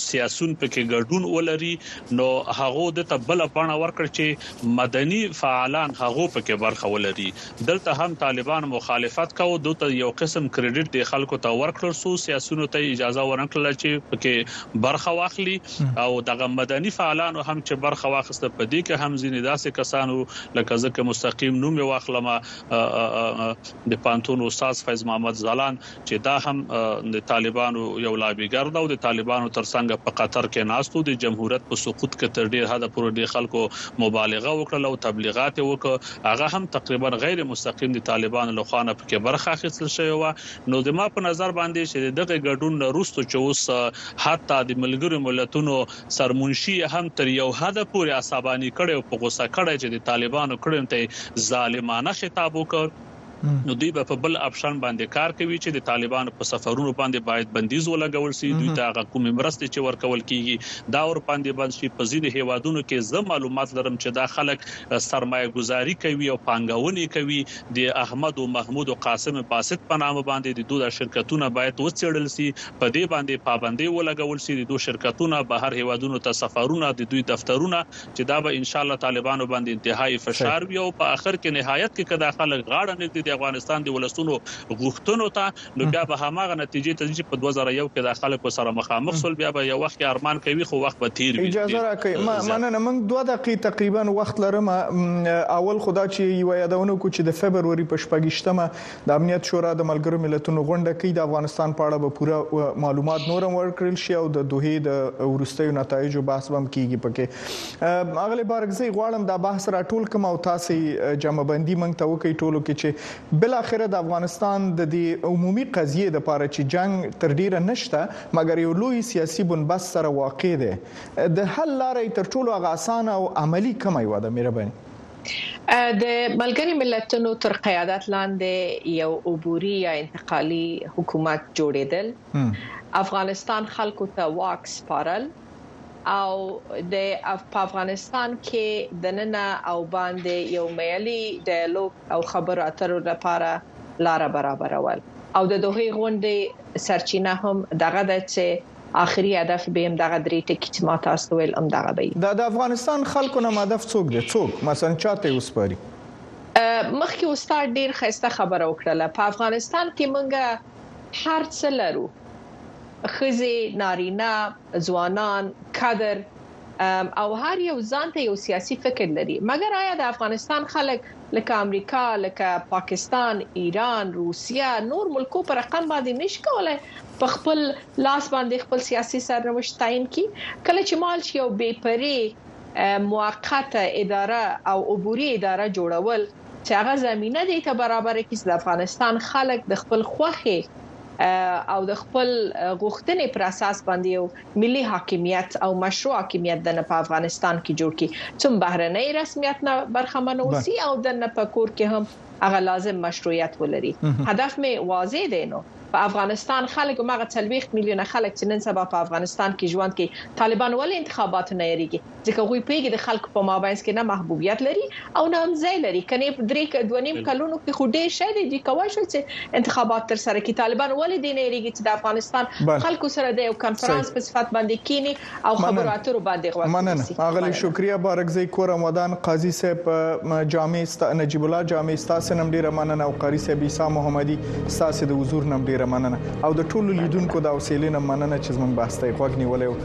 سیاسيون پکې ګډون ولري نو هغه د تبل بڼه ورکړ چې مدني فعالان هغه پکې برخه ولري دلته هم طالبان مخالفت کاوه دوته د یو قسم کریډیټ دې خلکو ته ورکړل سو سیاسیونو ته اجازه ورنکړل چې پکې برخه واخلي او دغه مدني فعالانو هم چې برخه واخسته په دې کې هم ځینې داسې کسانو لکه ځکه مستقیم نوم واخلم د پانتون استاد فیض محمد ځلاند چې دا هم د طالبانو یو لابیګر ده او د طالبانو تر څنګ په قطر کې ناست و، د جمهوریت په سقوط کې تر ډیر حده پورې دې خلکو مبالغه وکړله او تبلیغات یې وکړ، هغه هم تقریبا غیر مستقیم د طالبانو له خوا نه پکې برخه اخیستل شوې وه، نو زما په نظر باندې چې د دغه ګډون نه وروسته چې اوس حتی د ملګرو ملتونو سرمنشي یې هم تر یو حده پورې عصباني کړی او په غوسه کړی چې د طالبانو کړنو ته یې ظالمانه خطاب وکړ. نو دوی به په بل اپشن باندې کار کوي چې د طالبانو په سفرونو باندې باید بندیز ولګول شي، دوی ته هغه کومې مرستې چې ورکول کیږي دا ورباندې بند شي، په ځینو هیوادونو کې زه معلومات لرم چې دا خلک سرمایه ګذاري کوي او پانګونې کوي، د احمد و محمود و قاسم باسط په نامه باندې د دوی دا شرکتونه باید وڅیړل شي، په دې باندې پابندۍ ولګول شي، د دوی شرکتونه بهر هیوادونو ته سفرونه، د دوی دفترونه. چې دا به انشاالله طالبانو باندې انتهايي فشار وي او په اخر کې نهايت کې که دا خلک غاړه نږدي د افغانستان د ولسونو غوښتنو ته نو بيا به هماغه نتيجې ته ځي چې په دوه زره یو کې دا خلک ورسره مخامخ شول بيا به يو وخت کې ارمان کوي خو وخت به تير وي. اجازه راکړئ ما مننه موږ دوه دقيقې تقريبا وخت لرم اول خو دا چې يوه يادونه وکړو چې د فبروري په شپږ ویشت مه د امنیت شورا د ملګرو ملتونو غونډه کې د افغانستان په اړه به پوره معلومات نورم ورکړل شي او د دوه د ورستیو نتایجو بحث بم کیږي پکې اغلی بارکزی غواړم دا بحث را ټول کوم او تاسو جمع بندي منګ ته وکي ټولو کې چې بل اخر د افغانستان د دې عمومي قضیه د پاره چې جنگ تر ډیره نشته مګر یو لوی سیاسي بنبست سره واقع دی د حل لارې تر ټولو غاسانه او عملی کومه یو ده مهرباني د ملګري ملتونو تر قیادت لاندې یو عبوري یا انتقالي حکومت جوړیدل، افغانستان خلکو ته واک سپارل او د په افغانستان کې دننه او باندې یو معیالي ډایلوګ او خبرو اترو لپاره لاره برابرول او د دوحې غونډې سرچینه هم دغه ده چې اخری هدف به هم دغه دری ټکی چی ما تاسو ته ویل هم دغه به یی. د د افغانستان خلکو نه مدف څوک دی څوک مثلا چا ته یی وسپاری. مخکی استاد ډیر ښایسته خبره وکړله په افغانستان کی مونږ هر څه لرو ښځی نارینه ځوانان کدر او هر یو ځانته یو سیاسی فکر لری مګر ایا د افغانستان خلک لکه امریکا لکه پاکستان ایران روسیه نور ملکو په رقم باندې نشي کولای په خپل لاس باندې خپل سیاسي سرنوشت تعین کړي کله چې مال چې یو بې پرې موقته اداره او عبوري اداره جوړول چې هغه زمينه دې ته برابر کړي چې د افغانستان خلک د خپل خوخي او د خپل غوښتنې پر اساس باندې یو ملي حاکمیت او مشروع حاکمیت د نه په افغانستان کې جوړ کړي څوم بهرنۍ رسمیت نه برخمن اوسي او د نه په کور کې هم هغه لازم مشروعیت ولري هدف مې واضح دی نو په افغانستان خلک مغه 40 میلیونه خلک چې نن سبا په افغانستان کې ژوند کوي طالبان ولې انتخابات نه یریږي ځکه هغوی پوهیږي د خلکو په مابينځ کې نه محبوبیت لري او نه هم ځای لري کني په درې دوه نیم کلونو کې خو ډیر شي دي کولای شي چې انتخابات تر سره کړي طالبان ولې دین ایریږي چې د افغانستان خلکو سره د یو کانفرنس په صفت باندې کینی او خبرو اترو باندې غوښتي مننه اغلی شکریا بارکزی کورم ودان قاضي صاحب جامع است نجیب الله جامع استاسو نم ډیره مننه او قاری صاحب عیسی محمدي استاسو د حضور نم ډیره مننه او د ټولو لیدونکو د اوسیلینم مننه چې زمونږ باسته غوږ نیولې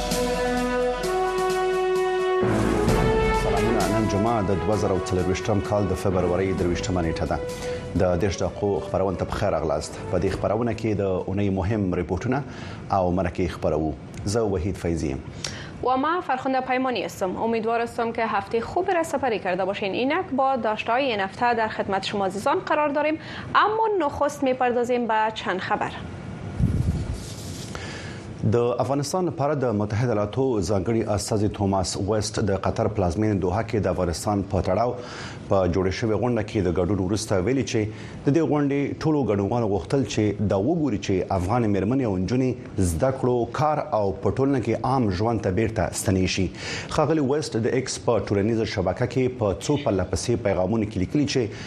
جمعه د 2023م کال د فبرवरी 23مه نیټه ده د دیش دقو خبرونه ته بخیر اغلاست په دې خبرونه کې د اونۍ مهم ریپورتونه او مرکه خبرو زه وحید فیضی و ما فرخنده پیمانی هستم امیدوار هستم که هفته خوب را سپری کرده باشین اینک با داشتهای این هفته در خدمت شما عزیزان قرار داریم اما نخست میپردازیم به چند خبر د افغانستان لپاره د متحده ایالاتو ځانګړي استاذ توماس ویسټ د قطر پلازمینې دوحه کې د افغانستان په تړاو په جوړې شوې غونډه کې د ګډون وروسته ویلي چې د دې غونډې ټولو ګډونوالو غوښتل چې دا وګوري چې افغان مېرمنې او نجونې زده کړو کار او په ټولنه کې عام ژوند ته بیرته ستنې شي خغلی ویسټ د ایکس په ټولنیزه شبکه کې په څو پرله پسې پیغامونو کې لیکلي چې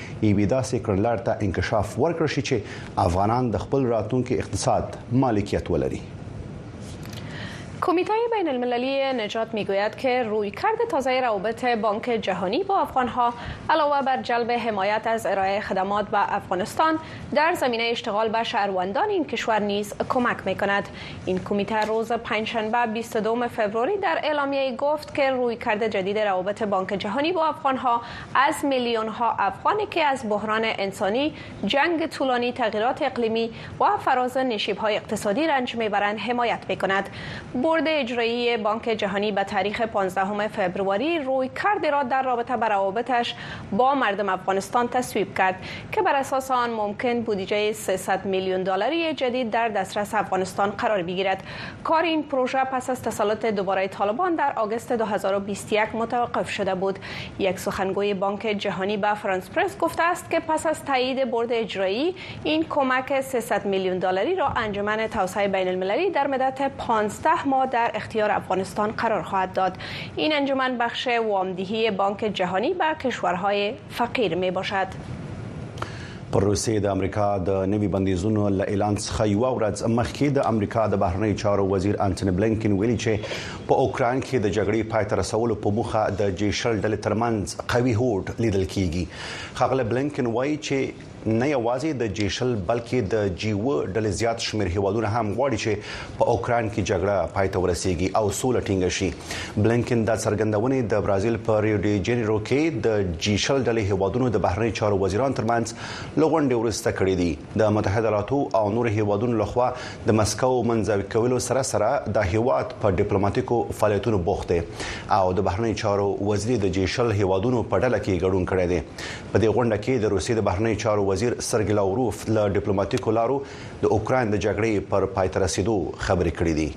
چې ایبي داسې کړنلار ته انکشاف ورکړ شي چې افغانان د خپل راتلونکي اقتصاد مالکیت ولري کمیته بین المللی نجات میگوید که رویکرد تازه روابط بانک جهانی با افغانها علاوه بر جلب حمایت از ارائه خدمات به افغانستان در زمینه اشتغال به شهروندان این کشور نیز کمک می کند این کمیته روز پنجشنبه 22 فوریه در اعلامیه گفت که کرد جدید روابط بانک جهانی با افغانها از میلیون ها افغانی که از بحران انسانی جنگ طولانی تغییرات اقلیمی و فراز نشیب های اقتصادی رنج میبرند حمایت می بورد اجرایی بانک جهانی به تاریخ 15 فوریه روی کردی را در رابطه با روابطش با مردم افغانستان تصویب کرد که بر اساس آن ممکن بودجه 300 میلیون دلاری جدید در دسترس افغانستان قرار بگیرد کار این پروژه پس از تسلط دوباره طالبان در آگوست 2021 متوقف شده بود یک سخنگوی بانک جهانی به فرانس پرس گفته است که پس از تایید برد اجرایی این کمک 300 میلیون دلاری را انجمن توسعه بین المللی در مدت 15 ماه ها در اختیار افغانستان قرار خواهد داد این انجمن بخش وامدهی بانک جهانی به کشورهای فقیر می باشد. پر روسیې د امریکا د نوي بندیزونو له اعلان څخه یو ورځ مخکې د امریکا د بهرنیو چارو وزیر انټونی بلینکن ویلي چې په اوکران کې د جګړې پای ته رسولو په موخه د جیشل ډلې ترمنځ قوي هوډ لیدل کیږي خغله بلینکن وایي چې نه یوازې د جی شل بلکې د جی و ډلې زیات شمیر هیوادونه هم غواړي چې په اوکران کې جګړه پای ته ورسیږي او سوله ټینګه شي بلینکن دا څرګندونه د برازیل په ریو ډی جنیرو کې د جی شل ډلې هیوادونو د بهرنی چارو وزیران ترمنځ لغونډې ورسته کړې دي د متحده ایالاتو او نور هیوادونو لخوا د مسکو منځوي کولو سره سره د هیواد په ډیپلوماټیکو فعالیتونو بوخت دی او د بهرنی چارو وزیر د جی شل هیوادونو په ډله کې ګډون کړی دی په دې غونډه کې د روسیې د بهرنیو چارو وزیر سرګی لاوروف له ډیپلوماټیکو لارو د اوکراین د جګړې پر پای ته رسیدو خبرې کړې دي.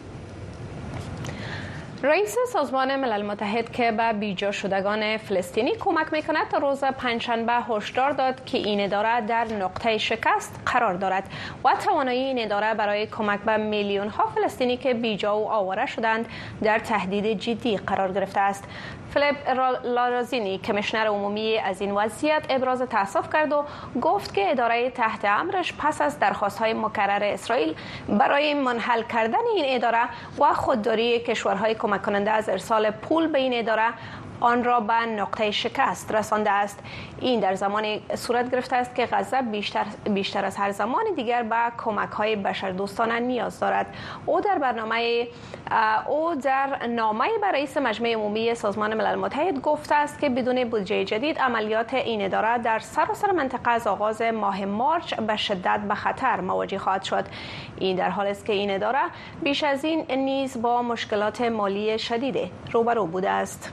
رئیس سازمان ملل متحد که به بیجا شدگان فلسطینی کمک میکند روز پنجشنبه هشدار داد که این اداره در نقطه شکست قرار دارد و توانایی این اداره برای کمک به میلیون ها فلسطینی که بیجا و آواره شدند در تهدید جدی قرار گرفته است فلیپ لارازینی کمیشنر عمومی از این وضعیت ابراز تاسف کرد و گفت که اداره تحت امرش پس از درخواست های مکرر اسرائیل برای منحل کردن این اداره و خودداری کشورهای کمک کننده از ارسال پول به این اداره آن را به نقطه شکست رسانده است این در زمانی صورت گرفته است که غزه بیشتر, بیشتر از هر زمان دیگر به کمک های دوستانه نیاز دارد او در برنامه او در نامه به رئیس مجمع عمومی سازمان ملل متحد گفته است که بدون بودجه جدید عملیات این اداره در سراسر سر منطقه از آغاز ماه مارچ به شدت به خطر مواجه خواهد شد این در حال است که این اداره بیش از این نیز با مشکلات مالی شدید روبرو بوده است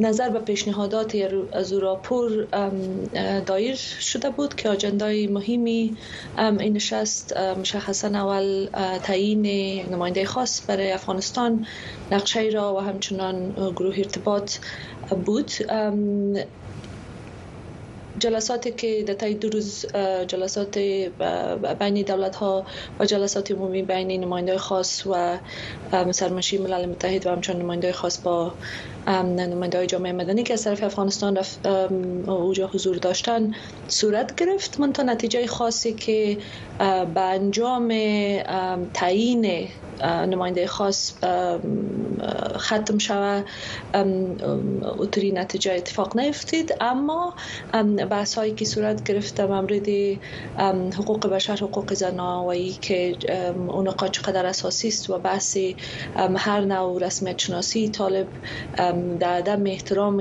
نظر به پیشنهادات از او راپور دایر شده بود که آجندای مهمی این نشست مشخصا اول تعیین نماینده خاص برای افغانستان نقشه را و همچنان گروه ارتباط بود. جلساتی که در طی دو روز جلسات بین دولت ها و جلسات عمومی بین نماینده خاص و سرمشی ملل متحد و همچنان نماینده خاص با نماینده جامعه مدنی که از طرف افغانستان اوجا حضور داشتن صورت گرفت من نتیجه خاصی که به انجام تعیین نماینده خاص ختم شود اوتری نتیجه اتفاق نیفتید اما بحث هایی که صورت گرفته در مورد حقوق بشر حقوق زنا و ای که اون چقدر اساسی است و بحث هر نوع رسمیت شناسی طالب در عدم احترام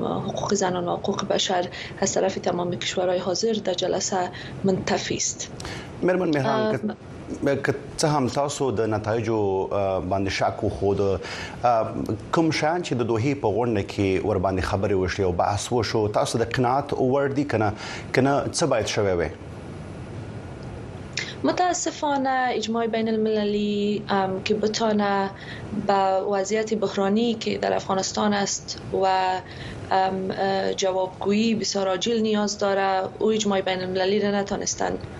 حقوق زنان و حقوق بشر از طرف تمام کشورهای حاضر در جلسه منتفی است مهران که څه هم تاسو د نتایجو باندې شک خو د کوم شان چې د دوه په غونډه کې ور باندې خبرې وشي او بحث وشو تاسو د قناعت وړ دي کنه کنه څه باید شوي وي متاسفانه اجماع بین المللی که بتانه به وضعیت بحرانی که در افغانستان است و جوابگویی بسیار عاجل نیاز داره او اجماع بین المللی را نتانستند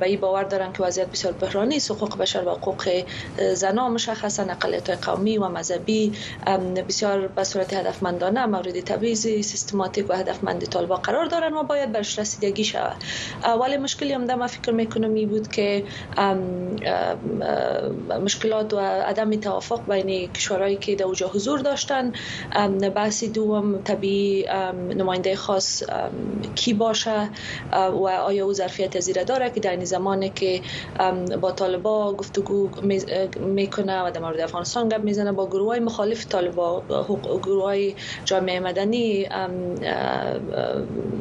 به ای باور دارن که وضعیت بسیار بحرانی است حقوق بشر و حقوق زنان مشخصا اقلیت‌های قومی و مذهبی بسیار به صورت هدفمندانه مورد تبعیض سیستماتیک و هدفمند طالبا قرار دارن و باید برش رسیدگی شود ولی مشکل عمده ما فکر میکنم ای بود که مشکلات و عدم توافق بین کشورهایی که در اوجا حضور داشتن بحث دوم طبیعی نماینده خاص کی باشه؟ و آیا او ظرفیت از را داره که در این زمان که با طالبا گفتگو می کنه و در مورد افغانستان گپ می زنه با گروه های مخالف طالبا گروه های جامعه مدنی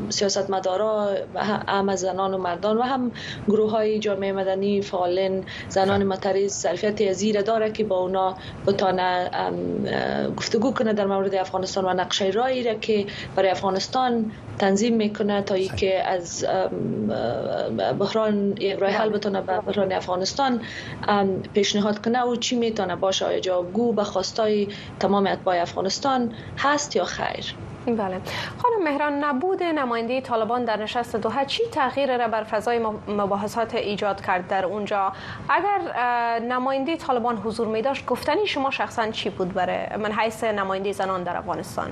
سیاست مدارا هم از زنان و مردان و هم گروه های جامعه مدنی فعالین زنان معترض ظرفیت از را داره که با اونا بتانه گفتگو کنه در مورد افغانستان و نقشه رای را که برای افغانستان تنظیم میکنه تا ای که از بحران یک راه حل بتانه به بحران افغانستان پیشنهاد کنه او چی میتانه باشه آیا جوابگو به خواستای تمام اتباع افغانستان هست یا خیر بله خانم مهران نبود نماینده طالبان در نشست دوحه چی تغییر را بر فضای مباحثات ایجاد کرد در اونجا اگر نماینده طالبان حضور می داشت گفتنی شما شخصا چی بود برای من حیث نماینده زنان در افغانستان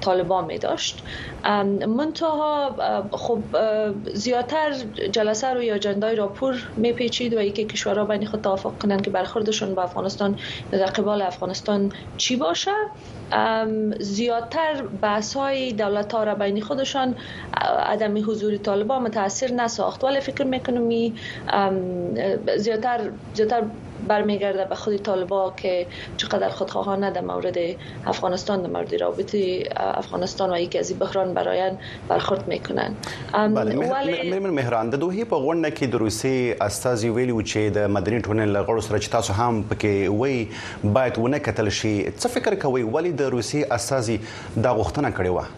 طالبا می داشت منتها خب زیادتر جلسه رو یا جندای را پر میپیچید و یکی کشورها بین خود توافق کنند که برخوردشون با افغانستان در قبال افغانستان چی باشه زیادتر بحث های دولت ها را بین خودشان عدم حضور طالبان متاثر نساخت ولی فکر میکنم زیادتر زیادتر بر می ګرده به خود طالبا که چه قدر خودخواهانه در مورد افغانستان در مورد رابط افغانستان و یکی از این بحران براین برخورد می کنند ولی میمن مهران د دوحې په غونډه کې د روسیې استازي ویلي و چې د مدني ټولنې له غړو سره چې تاسو هم پکې وئ باید ونه کتل شي څه فکر کوئ ولې د روسیې استازي دا غوښتنه کړې وه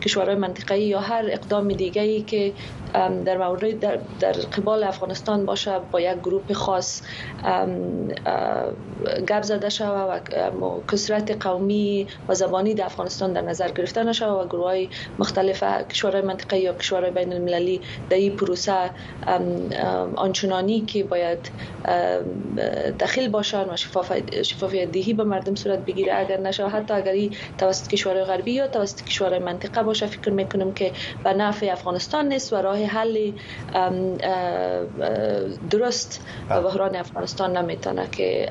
کشورهای منطقه ای یا هر اقدام دیگه ای که در مورد در قبال افغانستان باشه با یک گروپ خاص گپ زده شوه و کسرت قومی و زبانی در افغانستان در نظر گرفته نشوه و گروه های مختلف کشورهای منطقه یا کشورهای بین المللی در این پروسه آنچنانی که باید دخیل باشند و شفافیت دهی به مردم صورت بگیره اگر نشه و حتی اگر ای توسط کشورهای غربی یا توسط کشورهای منطقه باشه فکر میکنم که به نفع افغانستان نیست و راه حل درست بحران افغانستان نمیتونه که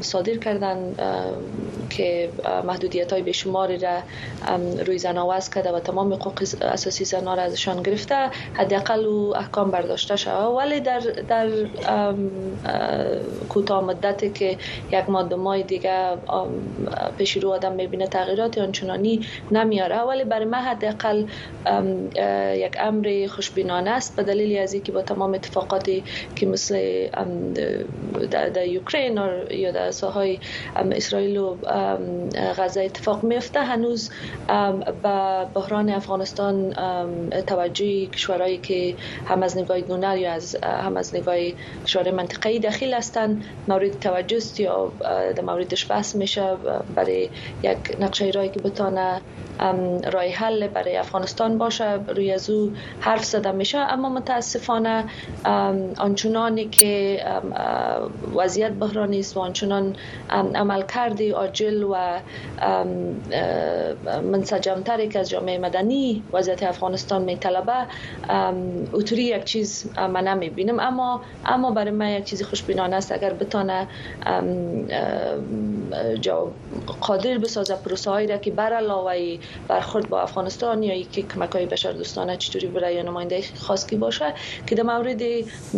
صادر کردند که محدودیت های بیشماری را روی زنا وضع کرده و تمام حقوق اساسی زنا را ازشان گرفته حداقل او احکام برداشته شوه ولی در در کوتاه مدت که یک ماه دو ماه دیگه پیش رو آدم میبینه تغییرات آنچنانی نمیاره ولی برای من حداقل یک امر خوشبینانه است به دلیل از اینکه با تمام اتفاقات که مثل در یوکرین یا در ساهای اسرائیل و غزه اتفاق میفته هنوز به بحران افغانستان توجه کشورهایی که هم از نگاه دونر یا از هم از نگاه کشور منطقه‌ای دخیل هستند مورد توجه است یا در موردش بحث میشه برای یک نقشه رای که بتانه رای حل برای افغانستان باشه روی از او حرف زده میشه اما متاسفانه آنچنانی که وضعیت بحرانی است و آنچنان عمل کردی عاجل و منسجمتری که از جامعه مدنی وضعیت افغانستان میطلبه اوطوری یک چیز من نمی بینم اما اما برای من یک چیز خوشبینانه است اگر بتانه قادر بسازه پروسه هایی را که بر علاوه برخورد با افغانستان یا ای که کمک های بشر دوستانه چطوری بره یا نماینده خاص که باشه که در مورد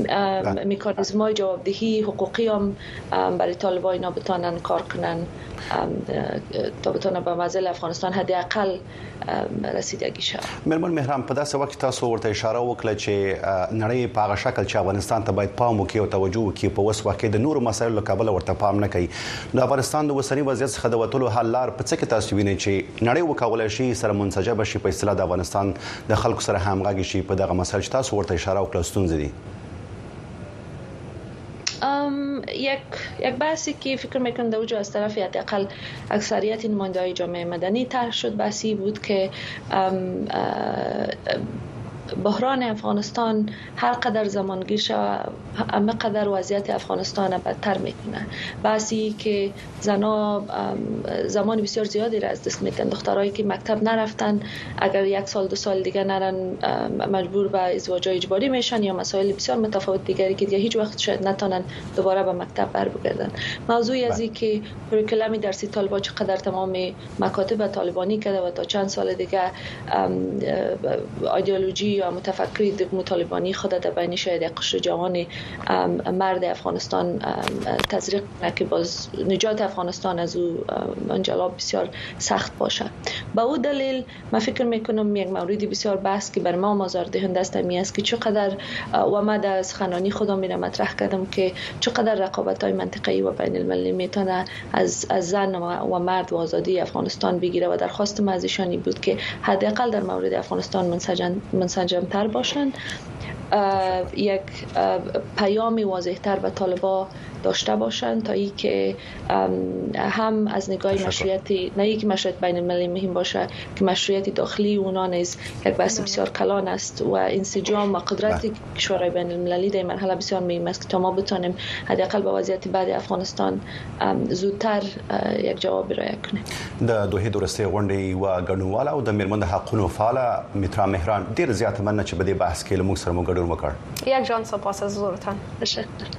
بله. میکانیزم های جوابدهی حقوقی هم برای طالبان اینا بتانن کار کنن تا بتانه به مزل افغانستان حداقل رسیدګي شوه مېرمن مهران په داسې وخت تاسو ورته اشاره وکړه چې نړۍ په هغه شکل چې افغانستان ته باید پام وکړي او توجه وکړي په وس وخت کې د نورو مسایلو له کبله ورته پام نه کوي د افغانستان د وسنی وضعیت څخه د وټولو حل لار په څه کې تاسو وینئ چې نړۍ وکولای شي سره منسجم شي په اصطلاح د افغانستان د خلکو سره همغږي شي په دغه مسایل چې تاسو ورته اشاره وکړه ستونزې دي یک یک بحثی که فکر میکنم در اوجا از طرف حداقل اکثریت نماینده های جامعه مدنی طرح شد بحثی بود که بحران افغانستان هر قدر زمانگیر شود همه قدر وضعیت افغانستان بدتر میکنه بحثی که زنها زمان بسیار زیادی را از دست میدن دخترهایی که مکتب نرفتن اگر یک سال دو سال دیگه نرن مجبور به ازدواج اجباری میشن یا مسائل بسیار متفاوت دیگری که دیگه هیچ وقت شاید نتانن دوباره به مکتب بر بگردن موضوعی از این که کریکولم درسی طالبان چقدر تمام مکاتب طالبانی کرده و تا چند سال دیگه ایدئولوژی یا متفکری دگمو طالبانی خود در بین شاید قشر جوان مرد افغانستان تزریق که باز نجات افغانستان از او انجلاب بسیار سخت باشه به او دلیل ما فکر میکنم یک مورد بسیار بحث که بر ما مازار دهنده است می است که چقدر و ما در سخنانی خودم میره مطرح کردم که چقدر رقابت های منطقه‌ای و بین المللی میتونه از, از زن و مرد و آزادی افغانستان بگیره و درخواست ما از ایشانی بود که حداقل در مورد افغانستان منسجم منسجم تر باشند یک پیام واضح تر به طالبا داشته باشند تا ای که هم از نگاه مشروعیتی نه ای که مشروعیت بین المللی مهم باشه که مشروعیت داخلی اونا نیز یک بحث بسیار کلان است و انسجام و قدرت بله. کشورهای بین المللی در مرحله بسیار مهم است که تا ما بتانیم حداقل به وضعیت بعد افغانستان زودتر یک جواب را کنیم د دوه درسته غونډې و غنواله او د میرمن د حقونو فعال میترا مهران ډیر زیات مننه چې په دې بحث کې لموږ سره مو ګډون وکړ یک جان سپاس از حضورتان تشکر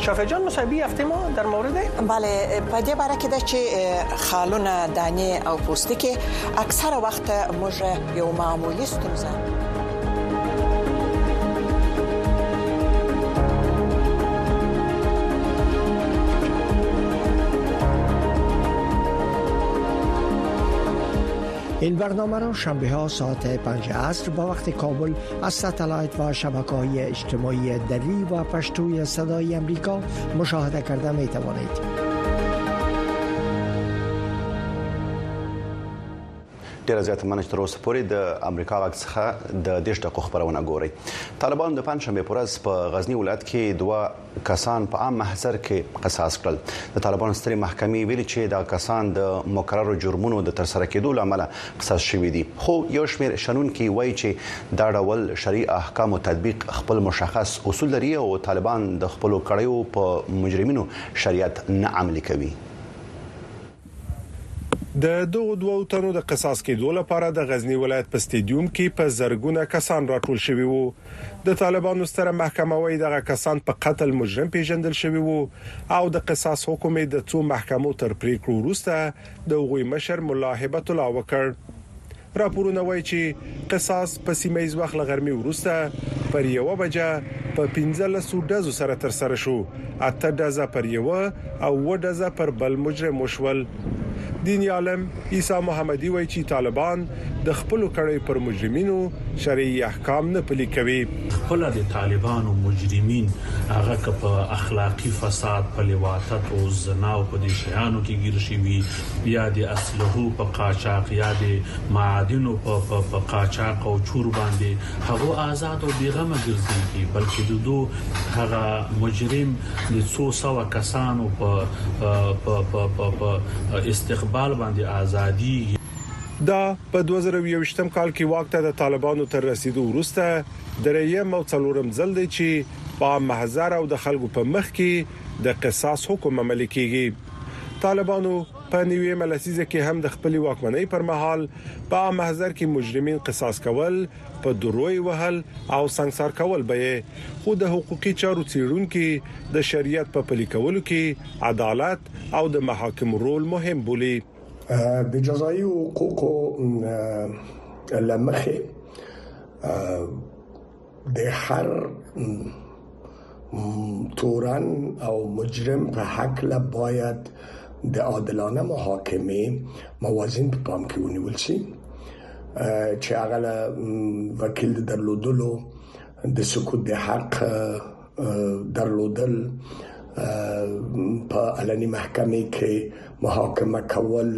شافع جان مصاحبی هفته ما در مورد بله په دې باره کې د چې خالونه دانې او پوستکي اکثره وخت موږ یو معمولی ستونزه این برنامه را شنبه ها ساعت 5 عصر با وقت کابل از ستلایت و شبکه های اجتماعی دری و پشتوی صدای امریکا مشاهده کرده می توانید. ډیر زیات مننه چې تر اوسه پورې د امریکا غږ څخه د دیش دقیقو خبرونه ګوري طالبان د پنځشنبه پر ورځ په غزنی ولایت کې دوه کسان په عام محضر کې قصاص کړل د طالبانو سترې محکمې ویلي چې دا کسان د مکررو جرمونو د ترسره کېدو لامل قصاص شوي دي خو یو شمېر شنونکي وایي چې دا ډول شرعي احکام تطبیق خپل مشخص اصول لري او طالبان د خپل کړیو په مجرمینو شریعت نه عملي کوي د دغو دوو تنو د قصاص کېدو لپاره د غزني ولایت په سټېډیوم کې په زرګونه کسان راټول شوي وو. د طالبانو ستره محکمه وایي دغه کسان په قتل مجرم پیژندل شوی وو او د قصاص حکم یې د څو محکمو تر پریکړو وروسته د هغوی مشر ملا هبت الله وکړ راپورونه وایي چې قصاص په سیمه ایز وخت لغرمي وروسته پر یو بجه په 15 ډزو سره تر سره شو اته ډزه پر یوه او اووه ډزه پر بل مجرم وشول. دیني عالم عیسی محمدي وایي چې طالبان د خپلو کړیو پر مجرمینو شرعي احکام نه پلي کوي. خپله د طالبانو مجرمین هغه که په اخلاقي فساد، په لواطتو، زنا او په دې شیانو کې ګیر شوي، یا د اسلحو په قاچاق، یا د معادنو په قاچاق او چور باندې هغو ازاد او بی غمه ګرځیږي بلکې ددو هغه مجرم د څو سوه کسانو په په په په په استقبال باندې ازادیږي. دا په دوه زره او یوویشتم کال کې واک ته د طالبانو تر رسیدو وروسته دریم او څلورم ځل دی چې په عام محضر او د خلکو په مخ کې د قصاص حکم عملي کیږي. طالبانو په نویمه لسیزه کې هم د خپلې واکمنۍ پر مهال په محضر کې مجرمین قصاص کول، په درو یې وهل او سنګسار کول به یې، خو د حقوقي چارو څېړونکي د شریعت په پلي کولو کې عدالت او د محاکمو رول مهم بولي. د جزايي حقوقو له مخې، د هر تورن او مجرم په حق له باید د عادلانه محاکمه موازین په پام کې ونیول شي چې هغه وکیل درلودلو د سکوت د حق درلودل په علني محکمه کې محاکمه کول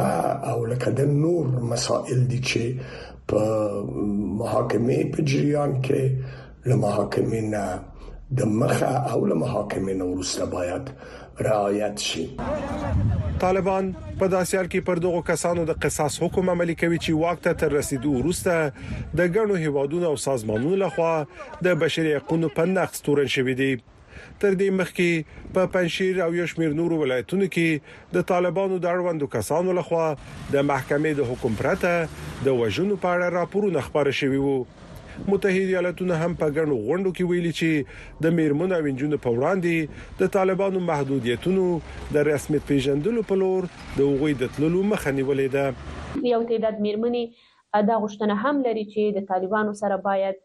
دا او لکه د نور مسائل دي چې په محاکمه په جریان کې له محاکمې نه د مخه او له محاکمې نه ورسته باید رعایت شي. طالبان په داسې حال کې پر دغو کسانو د قصاص حکم عملي کوي چې واک ته تر رسیدو وروسته د ګڼو هیوادونو او سازمانونو لخوا د بشري حقوقو په نقض تورن شوې دي تر دې مخکې په پنځیر او یو شمېر نورو ولایتونو کې د طالبانو د اړوندو کسانو لخوا د محکمې د حکم پرته د وژنو په اړه راپورونه خبر شوي وو متحد ایالتونو هم په ګڼو غونډو کې ویلي چې د میرمنو او انجونو په وړاندې د طالبانو محدودیتونو د رسمیت پیژندلو په لور د هغوی د تللو مخه نیولې ده. یو تعداد میرمنې دا غوښتنه هم لري چې د طالبانو سره باید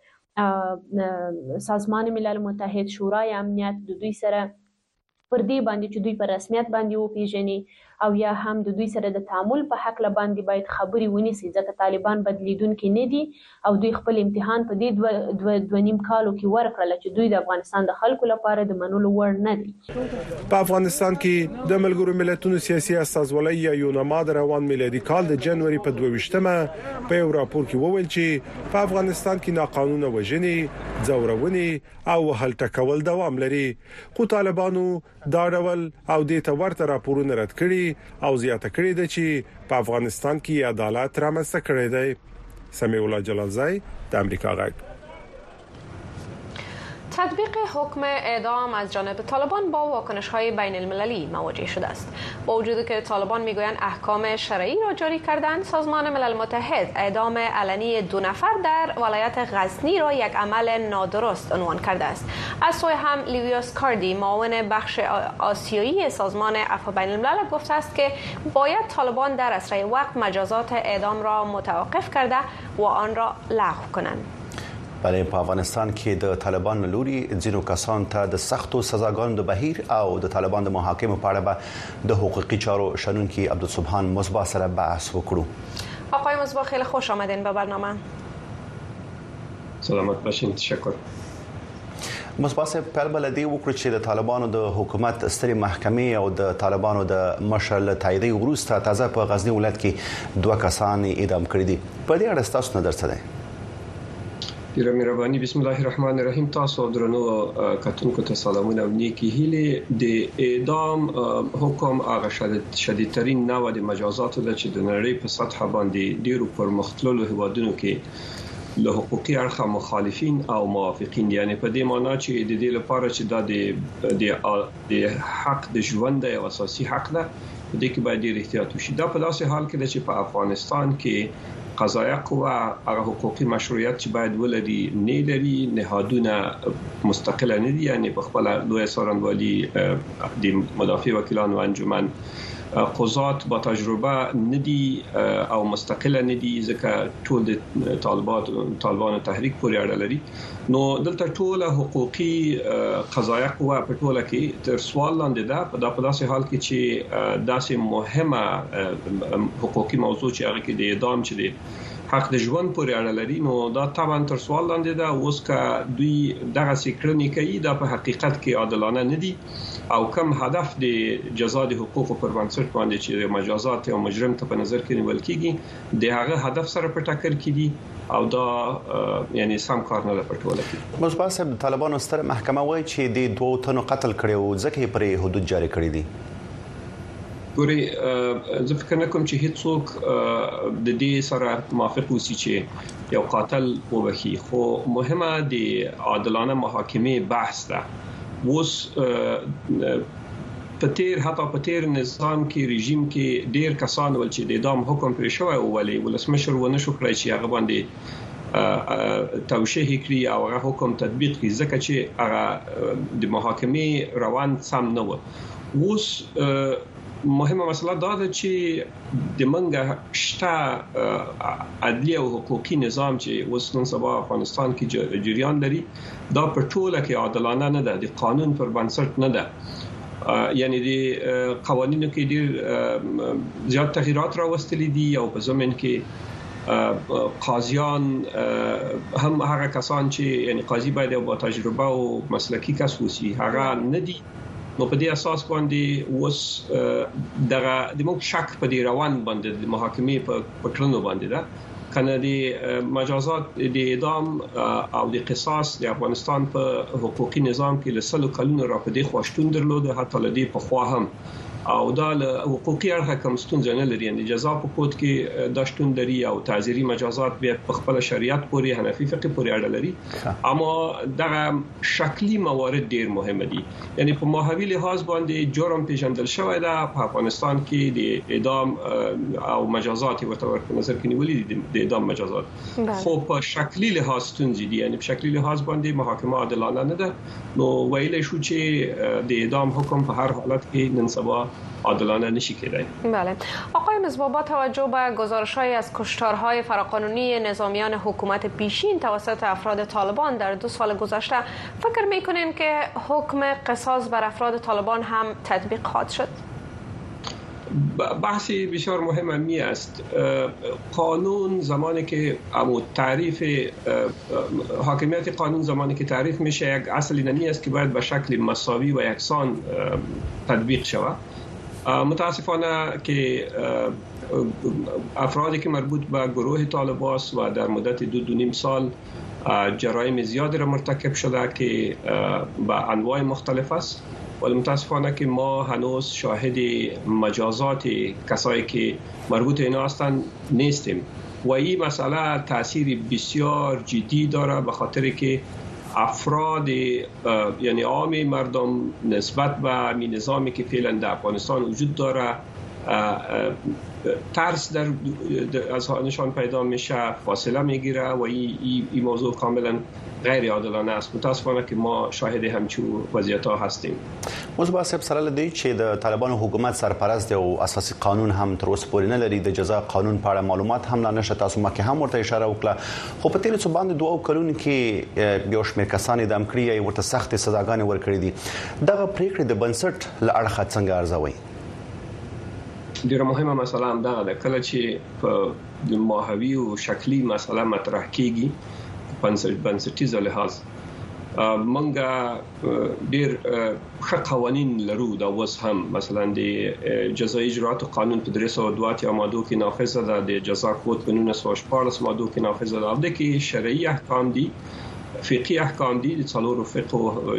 سازمان ملل متحد، شورای امنیت د دوی سره پر دې باندې چې دوی په رسمیت باندې وپېژني او یا هم د دوی سره د تعامل په هکله باندې باید خبرې ونیسي ځکه طالبان بدلېدونکي نه دي او دوی خپل امتحان په دې دوه دوه دوه نیم کالو کې ورکړله چې دوی د افغانستان د خلکو لپاره د منلو وړ نه دي. په افغانستان کې د ملګرو ملتونو سیاسي استازولۍ یا یونما د روان میلادي کال د جنوري په دوه ویشت مه په یو راپور کې وویل چې په افغانستان کې ناقانونه وژنې، ځورونې او وهل ټکول دوام لري. خو طالبانو دا ډول او دې ته ورته راپورونه رد کړي او زیاته کړې ده چې په افغانستان کې یې عدالت رامنځته کړی دی سمیع الله جلالزی د امریکا غږ تطبیق حکم اعدام از جانب طالبان با واکنش های بین المللی مواجه شده است. با وجود که طالبان میگویند احکام شرعی را جاری کردند سازمان ملل متحد اعدام علنی دو نفر در ولایت غزنی را یک عمل نادرست عنوان کرده است از سوی هم لیویوس کاردی معاون بخش آسیایی سازمان عفو بین الملل گفته است که باید طالبان در اسرع وقت مجازات اعدام را متوقف کرده و آن را لغو کنند بلې په افغانستان کې د طالبان له لوري ځینو کسان ته د سختو سزاګانو د بهیر او د طالبان د محاکمو په اړه به د حقوقي چارو شنونکي عبدالسبحان مصباح سره بحث وکړو آقای مصباح خیلی خوش آمدین به برنامه سلامت باشین تشکر مصباسه پیل بل دی وکړو چې د طالبانو د حکومت ستري محکمې او د طالبانو د مشر له تاییدي وروسته تازه په غزنی ولایت کې دوه کسان اعدام کړي دي په دې اړه تاسو نظر څه دی ډیره مهرباني بسم الله الرحمن الرحیم تاسو درنو کتونکو ته سلامونه او نیکی هیلې د اعدام حکم هغه شدید ترين نوع د مجازاتو د چې د نړۍ په سطح باندې ډیرو پرمختللو هوادونو کې له حقوقي اړخه مخالفین او موافقین دي یعنی په دې معنی چې د دې لپاره چې دا د حق د ژوند او اساسي حق ده دې کې باید ډیر احتیاط وشي دا په داسې حال کې چې په افغانستان کې قضایه قوه هغه حقوقي مشروعیت چې باید ولري نه لري نهادونه مستقله نه دي یعنی په خپل لوی سارنوالي د مدافع وکیلانو انجمن قضات با تجربه ندي او مستقله ندي ځکه ټول د طالبات طالبانو تحریک پورې اړه لري نو دلته ټوله حقوقي قضايا قوه په ټوله کې تر سوال لاندې ده په داسې حال کې چې داسې مهمه حقوقي موضوع چې هغه کې د اعدام چې دی حق د ژوند پورې اړه لري نو دا طبعا تر سوال لاندې ده اوس که دوی دغه سیکړنې کوي دا په حقیقت کې عادلانه نه دي او کم هدف د جزا د حقوقو پر بنسټ باندې چې مجازات او مجرم ته په نظر کې نیول کیږي د هغه هدف سره په ټکر کې دي او دا یعنی سم کار نه ده په ټوله کې مصباح صاحب د طالبانو ستر محکمه وایي چې د دوو تنو قتل کړي او ځکه پرې حدود جاری کړی دي ګوري زه فکر نه کوم چې هیڅوک د دې سره موافق وسی چې یو قاتل وبخي خو مهمه د عادلانه محاکمه بحث ده اوس په تیر حتی په تیر نظام کی رژیم کی ډیر کسان ول چی د اعدام حکم پرې شوی او ولی ولسمشر ونه شو کړای چی هغه باندې توشیح کړي او هغه حکم تطبیق کړي ځکه چې هغه د محاکمه روان سم نه و اوس مهمه مسله دا ده چې د منګه شته عدلی او حقوقی نظام چې اوس نن سبا افغانستان کې جریان لري دا په ټوله کې عادلانه نه ده د قانون پر بنسټ نه ده یعنی د قوانینو کې ډیر زیات تغیرات راوستلې دي او په زمين کې قاضیان هم هغه کسان چې یعنی قاضي باید یو با تجربه او مسلکی کس وسی هغه نه دي نو په دې اساس باندې اوس دغه د موږ شک په دې روان باندې د محاکمې په پکړنو باندې ده کنه د مجازات د اعدام او د قصاص د افغانستان په حقوقي نظام کې لسلو کلونو را پدې خوشتون درلود حتی لدی په خوا هم او دا له حقوقي اړخه کوم ستونزه نه لري یعنی جزا په کوټ کې د شتون لري او تعزیری مجازات بیا په خپل شریعت پورې حنفي فقه پورې اړه لري اما دغه شکلی موارد ډیر مهم دي یعنی په ماهوی لحاظ باندی جرم پیژندل شوی ده په افغانستان کی د اعدام او مجازات ورته ورکړ نظر کې نیولی دي د اعدام مجازات بله. خو په شکلی لحاظ ستونزې دي یعنی په شکلی لحاظ باندی محاکمه عادلانه نه ده نو ویلی شو چې د اعدام حکم په هر حالت کې نن سبا عادلانه کرده بله آقای مزبا با توجه به گزارش های از کشتارهای فراقانونی نظامیان حکومت پیشین توسط افراد طالبان در دو سال گذشته فکر میکنین که حکم قصاص بر افراد طالبان هم تطبیق خواهد شد بحثی بسیار مهم می است قانون زمانی که امو تعریف حاکمیت قانون زمانی که تعریف میشه یک اصل اینمی است که باید به شکل مساوی و یکسان تطبیق شود متاسفانه که افرادی که مربوط به گروه طالباس و در مدت دو دو نیم سال جرایم زیاد را مرتکب شده که به انواع مختلف است ولی متاسفانه که ما هنوز شاهد مجازات کسایی که مربوط اینا هستند نیستیم و این مسئله تاثیر بسیار جدی داره به خاطر که افراد یعنی عام مردم نسبت به می نظامی که فعلا در افغانستان وجود داره ترس در از نشان پیدا میشه فاصله میگیره و این ای, ای موضوع کاملا غیر عادلانه است متاسفانه که ما شاهد همچو وضعیت ها هستیم اوس با صاحب سره لدی چې د طالبانو حکومت سرپرست او اساسي قانون هم تر اوسه پورې نه لري د جزا قانون په اړه معلومات هم لا نشته تاسو مکه هم ورته اشاره وکړه خو په تیر څو باندې دوه کلونو کې یو شمېر کسان د امکړي یا ورته سخت سزاګانې ورکړې دي دغه پریکړه د بنسټ لړخه څنګه ارزوي ډیره مهمه مسله هم دغه ده کله چې په ماهوي او شکلي مسله مطرح کیږي بنسټیزه لحاظ منګه ډیر ښه قوانين لرو دا اوس هم مثلا د جزایي اجرات قانون په 302 یا ماده کې نافذ ده د جزا کوډ په 1914 ماده کې نافذ ده او د کې شرعي احکام دي فقهي احکام دي د څلورو فقه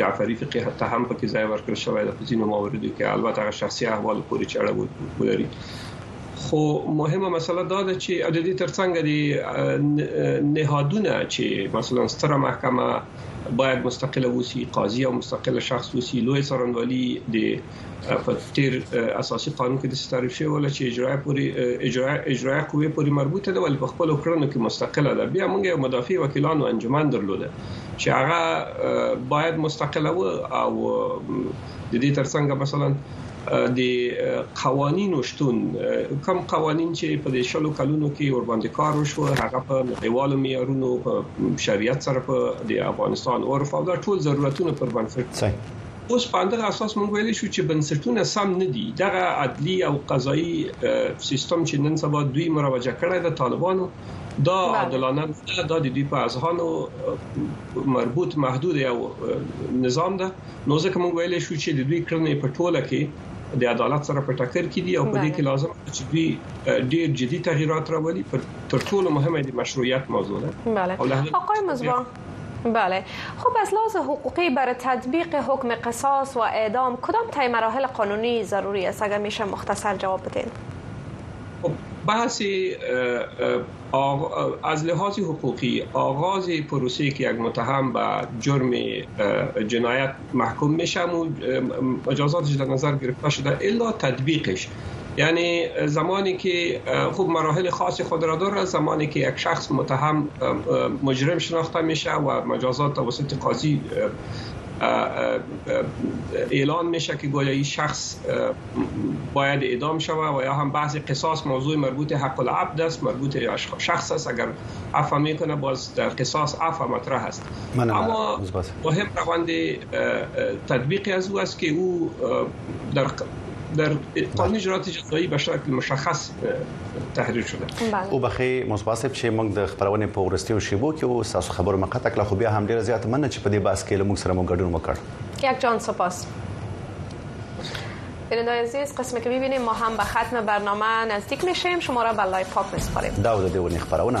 جعفري فقه حتی هم پکې ځای ورکړل شوی د ځینو مواردو کې البته هغه شخصي احوال پورې چې اړه ولري خو مهمه مسله دا ده چې د دې ترڅنګ دي نهادونه چې مثلا ستره محکمه باید مستقله وسی قاضي او مستقله شخص وسی لوی څارنوالي د په تیر اساسي قانون کې د تعریف شوی ول چې اجرا پوری اجرا اجرا قوی پوری مربوطه ده ول په خپل کړنو کې مستقله ده بیا موږ یو مدافع وکیلانو انجمن درلوده چې هغه باید مستقله و او د دې ترڅنګ مثلا د قوانینو شتون کم قوانین چې په دې شلو کلونو کې ور باندې کار وشو هغه په نړیوالو معیارونو په شریعت سره په د افغانستان عرف او دا ټول ضرورتونه پر بنسټ اوس په همدغه اساس موږ ویلی شو چې بنسټونه سم نه دي دغه عدلی او قضایی سیستم چې نن سبا دوی مروجه کړی د طالبانو دا بله. عادلانه نه دا د دوی په اذهانو مربوط محدود یو نظام ده نو ځکه موږ ویلی شو چې د دوی کړنې په ټوله کې د عدالت سره په ټکر کې دي او په دې کې لازم چې دوی ډیر جدي تغیرات راولي تر ټولو مهمه د مشروعیت موضوع ده بله. او له هغه آقای مزبان بله خب از لحاظ حقوقی بر تطبیق حکم قصاص و اعدام کدام تای مراحل قانونی ضروری است اگر میشه مختصر جواب بدین خب، بحث از لحاظ حقوقی آغاز پروسه که یک متهم به جرم جنایت محکوم میشه مجازاتش در نظر گرفته شده الا تطبیقش یعنی زمانی که خوب مراحل خاص خود را داره زمانی که یک شخص متهم مجرم شناخته میشه و مجازات توسط قاضی اعلان میشه که گویا این شخص باید اعدام شود و یا هم بحث قصاص موضوع مربوط حق العبد است مربوط شخص است اگر عفو میکنه باز در قصاص عفو مطرح است اما مهم روان دی تطبیق از او است که او در در قانون اجرات جزایی به شکل مشخص تحریر شده بله. او بخې مصباسب چې موږ د خبرونه په ورستیو شیبو کې او ساسو خبرو مقطع کله خو بیا هم ډیر زیات مننه چې په دې باس کې لموږ سره مو ګډون وکړ یک جان سپاس بینندای عزیز قسم که میبینیم ما هم به ختم برنامه نزدیک میشیم شما را به لای پاک میسپاریم داود دیونی خبرونه